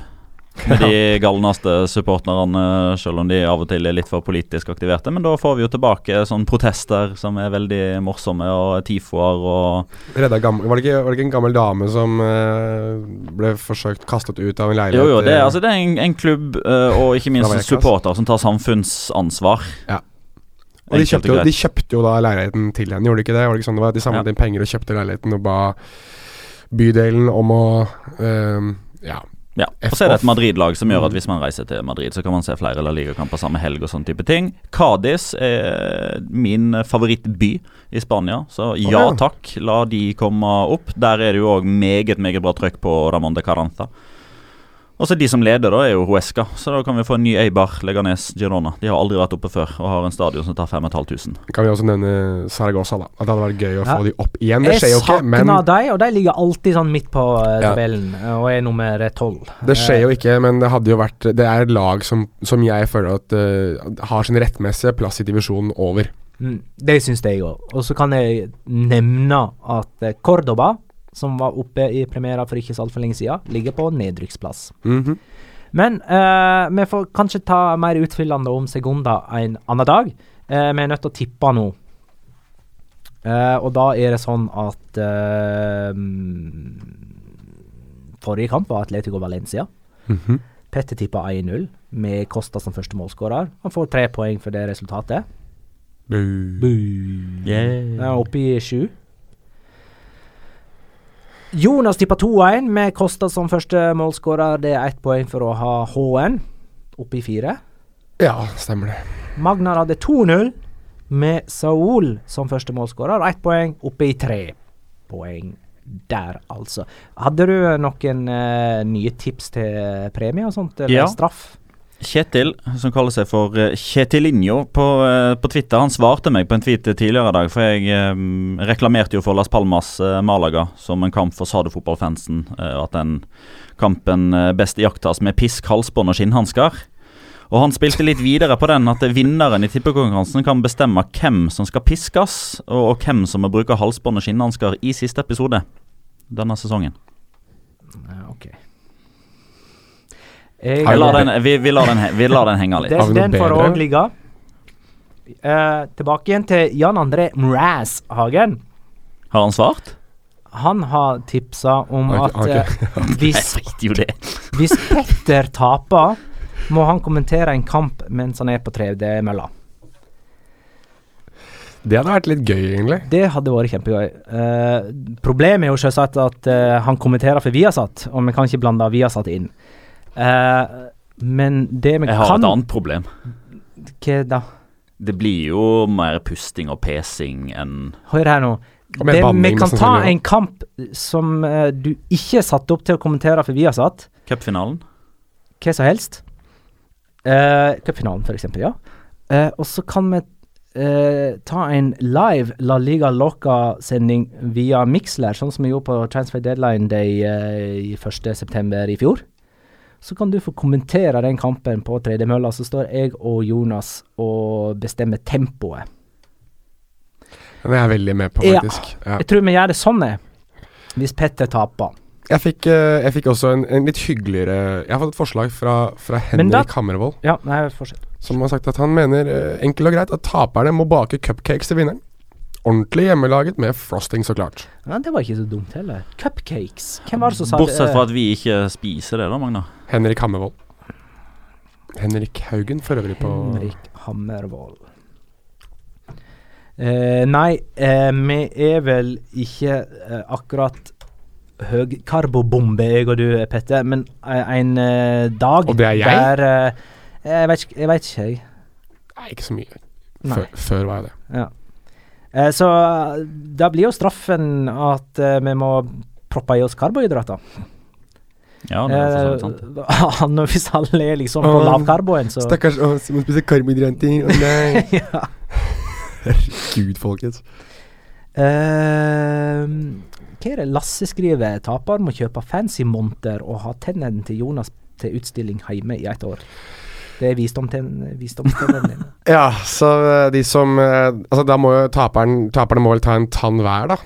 Med de galneste supporterne, selv om de av og til er litt for politisk aktiverte. Men da får vi jo tilbake sånne protester som er veldig morsomme, og tifoer og Redda gam var, det ikke, var det ikke en gammel dame som eh, ble forsøkt kastet ut av en leilighet? Jo, jo, det eh, altså, det er en, en klubb, eh, og ikke minst en supporter, som tar samfunnsansvar. Ja. Og de kjøpte, jo, de kjøpte jo da leiligheten til henne, gjorde de ikke det? Var det ikke sånn det var? De samlet Ja. inn penger og kjøpte leiligheten og ba bydelen om å eh, Ja. Ja, og så er det et Madrid-lag som gjør at hvis man reiser til Madrid, så kan man se flere La Liga-kamper samme helg og sånn type ting. Cádiz er min favorittby i Spania, så ja takk, la de komme opp. Der er det jo òg meget, meget bra trøkk på Ramón de Caranta. Og så de som leder, da, er jo Huesca, så da kan vi få en ny Eibar, Leganes, Girona. De har aldri vært oppe før og har en stadion som tar 5500. Kan vi også nevne Saragossa, da. At det hadde vært gøy å Ja. få de opp igjen. Det Jeg skjer jo ikke, men savner de, og de ligger alltid sånn midt på tabellen Ja. eh, og er nummer tolv. Det skjer jo ikke, men det hadde jo vært Det er et lag som, som jeg føler at uh, har sin rettmessige plass i divisjonen over. Mm, det syns jeg òg. Og så kan jeg nevne at eh, Cordoba, som var oppe i premiera for ikke så altfor lenge siden, ligger på nedrykksplass. Mhm. Men eh, vi får kanskje ta mer utfyllende om Segunda en annen dag. Eh, vi er nødt til å tippe nå. Eh, og da er det sånn at eh, Forrige kamp var Atletico Valencia. Mhm. Petter tippa 1-0 med Costa som første målskårer. Han får tre poeng for det resultatet. Yeah. Den er oppe i sju. Jonas tippa 2-1 med Kosta som første målskårer. Det er ett poeng for å ha H-en. Oppe i fire. Ja, stemmer det. Magnar hadde 2-0 med Saul som første målskårer. Ett poeng oppe i tre poeng der, altså. Hadde du noen uh, nye tips til premie og sånt, eller Ja. straff? Kjetil, som kaller seg for Kjetilinjo Kjetilinho på, eh, på Twitter, han svarte meg på en tweet tidligere i dag. For jeg eh, reklamerte jo for Las Palmas eh, Malaga som en kamp for Sado-fotballfansen. Eh, at den kampen eh, best iakttas med pisk, halsbånd og skinnhansker. Og han spilte litt videre på den at vinneren i tippekonkurransen kan bestemme hvem som skal piskes, og, og hvem som må bruke halsbånd og skinnhansker i siste episode denne sesongen. ok. Jeg, lar den, vi, vi, lar den, vi, lar den, henge litt. Den, den får òg ligge. Uh, tilbake igjen til Jan André Mraz Hagen. Har han svart? Han har tipsa om okay, at okay. eh, (laughs) hvis, hvis Petter taper, må han kommentere en kamp mens han er på 3D-mølla. Det hadde vært litt gøy, egentlig. Det hadde vært kjempegøy. Uh, problemet er jo selvsagt at uh, han kommenterer for Viasat, og vi kan ikke blande Viasat inn. Uh, men det vi kan Jeg har et annet problem. Hva da? Det blir jo mer pusting og pesing enn Hør her nå. Det, vi kan ta en kamp som du ikke satte satt opp til å kommentere for Viasat. Cupfinalen? Hva som helst. Uh, Cupfinalen, for eksempel, ja. Uh, og så kan vi uh, ta en live La Liga Loca-sending via Mixler, sånn som vi gjorde på Transfer Deadline Day i 1.9. i fjor. Så kan du få kommentere den kampen på tredemølla, så står jeg og Jonas og bestemmer tempoet. Den er jeg veldig med på, faktisk. Ja, ja. Jeg tror vi gjør det sånn, jeg. Hvis Petter taper. Jeg fikk, jeg fikk, også en, en, litt hyggeligere Jeg har fått et forslag fra, fra Henrik Hammervold. Ja, nei, fortsett. Som har sagt at han mener enkelt og greit at taperne må bake cupcakes til vinneren. Ordentlig hjemmelaget med frosting, så klart. Ja, Det var ikke så dumt heller. Cupcakes. Hvem var det som sa Bortsett det? Bortsett fra at vi ikke spiser det, da, Magna. Henrik Hammervold. Henrik Haugen for øvrig på Henrik Hammervold. Eh, nei, eh, vi er vel ikke eh, akkurat høykarbobombe, jeg og du, Petter, men en dag Og det er jeg? der jeg vet, jeg vet ikke, jeg. Nei, ikke så mye. Før, før, var jeg det. Ja. Eh, så da blir jo straffen at eh, vi må proppe i oss karbohydrater. Ja, det er så vidt sant. (laughs) Hvis alle er liksom på lavkarboen, så Stakkars vi må spise karbohydrater. Å nei. (laughs) ja. Herregud, folkens. Uh, hva er det Lasse skriver? Taper må kjøpe fancy monter og ha tennene til Jonas til utstilling hjemme i et år. Det er visdom til vennene. (laughs) ja, så de som Altså, da må jo taperen Taperne må vel ta en tann hver, da?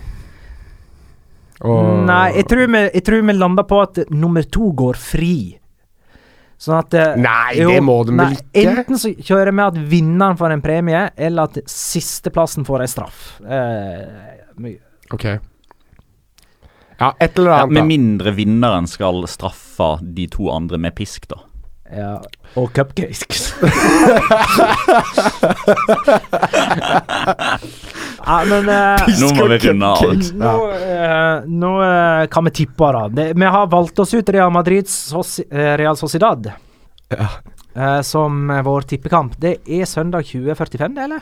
Og Nei, jeg tror, vi, jeg tror vi lander på at nummer to går fri. Sånn at Nei, jo, det må de vel ikke? Enten så kjører vi at vinneren får en premie, eller at sisteplassen får en straff. Eh, ok. Ja, et eller annet, ja, Med mindre vinneren skal straffe de to andre med pisk, da. Ja, og cupcakes. (laughs) ja, men uh, Nå må vi runde av. Nå, uh, nå uh, kan vi tippe, da. Det, vi har valgt oss ut Real Madrids Real Sociedad ja. som vår tippekamp. Det er søndag 2045, det, eller?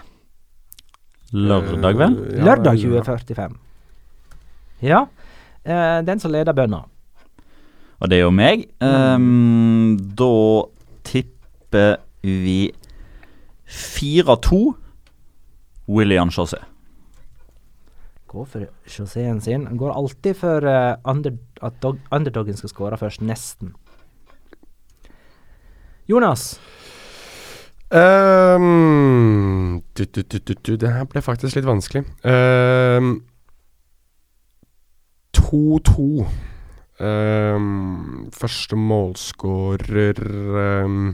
Lørdag, vel? Lørdag 2045. Ja. den som leder bønna. Og det er jo meg. Um, da tipper vi 4-2 William Chaussé. Går for chausséen sin. Han går alltid for uh, under, at dog, underdogen skal skåre først. Nesten. Jonas? Um, du, du, du, det her ble faktisk litt vanskelig. 2-2. Um, Um, første målskårer um,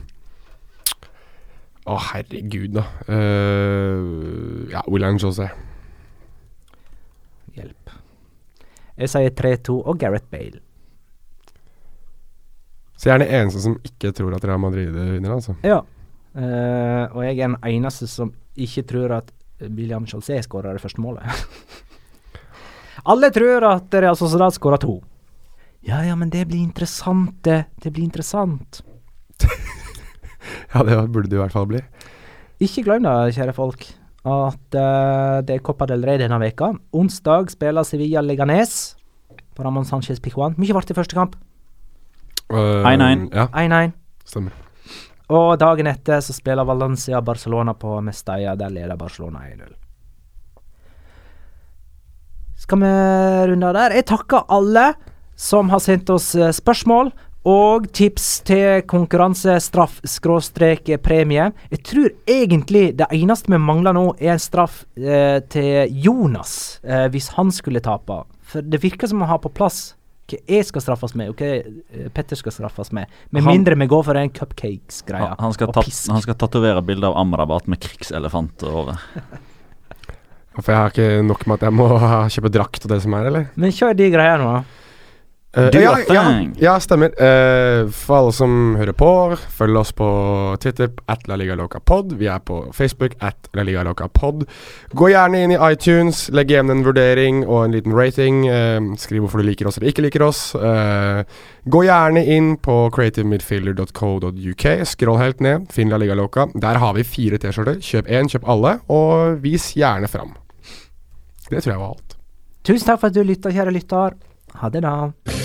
Å, oh, herregud, da. Uh, ja, William José. Hjelp. Jeg sier 3-2 og Gareth Bale. Så jeg er den eneste som ikke tror at Real Madrid vinner, altså? Ja. Uh, og jeg er den eneste som ikke tror at William José skårer det første målet. (laughs) Alle tror at Real Sociedad skårer to. Ja, ja, men det blir interessant, det. Det blir interessant. (laughs) ja, det burde det i hvert fall bli. Ikke glem det, kjære folk, at uh, det er Copa del Rey denne veka. Onsdag spiller Sevilla Leganes på Ramón Sánchez Pijuan. Mye vart i første kamp. 1-1. Uh, ja. 1-1. Stemmer. Og dagen etter så spiller Valencia Barcelona på Mestalla. Der leder Barcelona 1-0. Skal vi runde av der? Jeg takker alle som har sendt oss eh, spørsmål. Og tips til konkurranse, straff, skråstrek, premie. Jeg tror egentlig det eneste vi mangler nå, er en straff eh, til Jonas, eh, hvis han skulle tape. For det virker som å ha på plass hva jeg skal straffes med, og hva eh, Petter skal straffes med. Med Han- mindre vi går for den cupcakes-greia. Han, han skal, tat, han skal tatovere bilde av Amrabat med krigselefant over. (laughs) For jeg har ikke nok med at jeg må kjøpe drakt og det som er, eller? Men kjør de greiene nå. Do ja, your ja, thing. ja, stemmer. Uh, for alle som hører på, følg oss på Twitter at La Liga Loca Pod. Vi er på Facebook at La Liga Loca Pod. Gå gjerne inn i iTunes, legg igjen en vurdering og en liten rating. Uh, skriv hvorfor du liker oss eller ikke liker oss. Gå gjerne inn på creativemidfielder.co.uk. Skroll helt ned, finn La Liga Loca. Der har vi fire T-skjorter. Kjøp én, kjøp alle, og vis gjerne fram. Det tror jeg var alt. Tusen takk for at du lytta, kjære lytter. Ha det, da.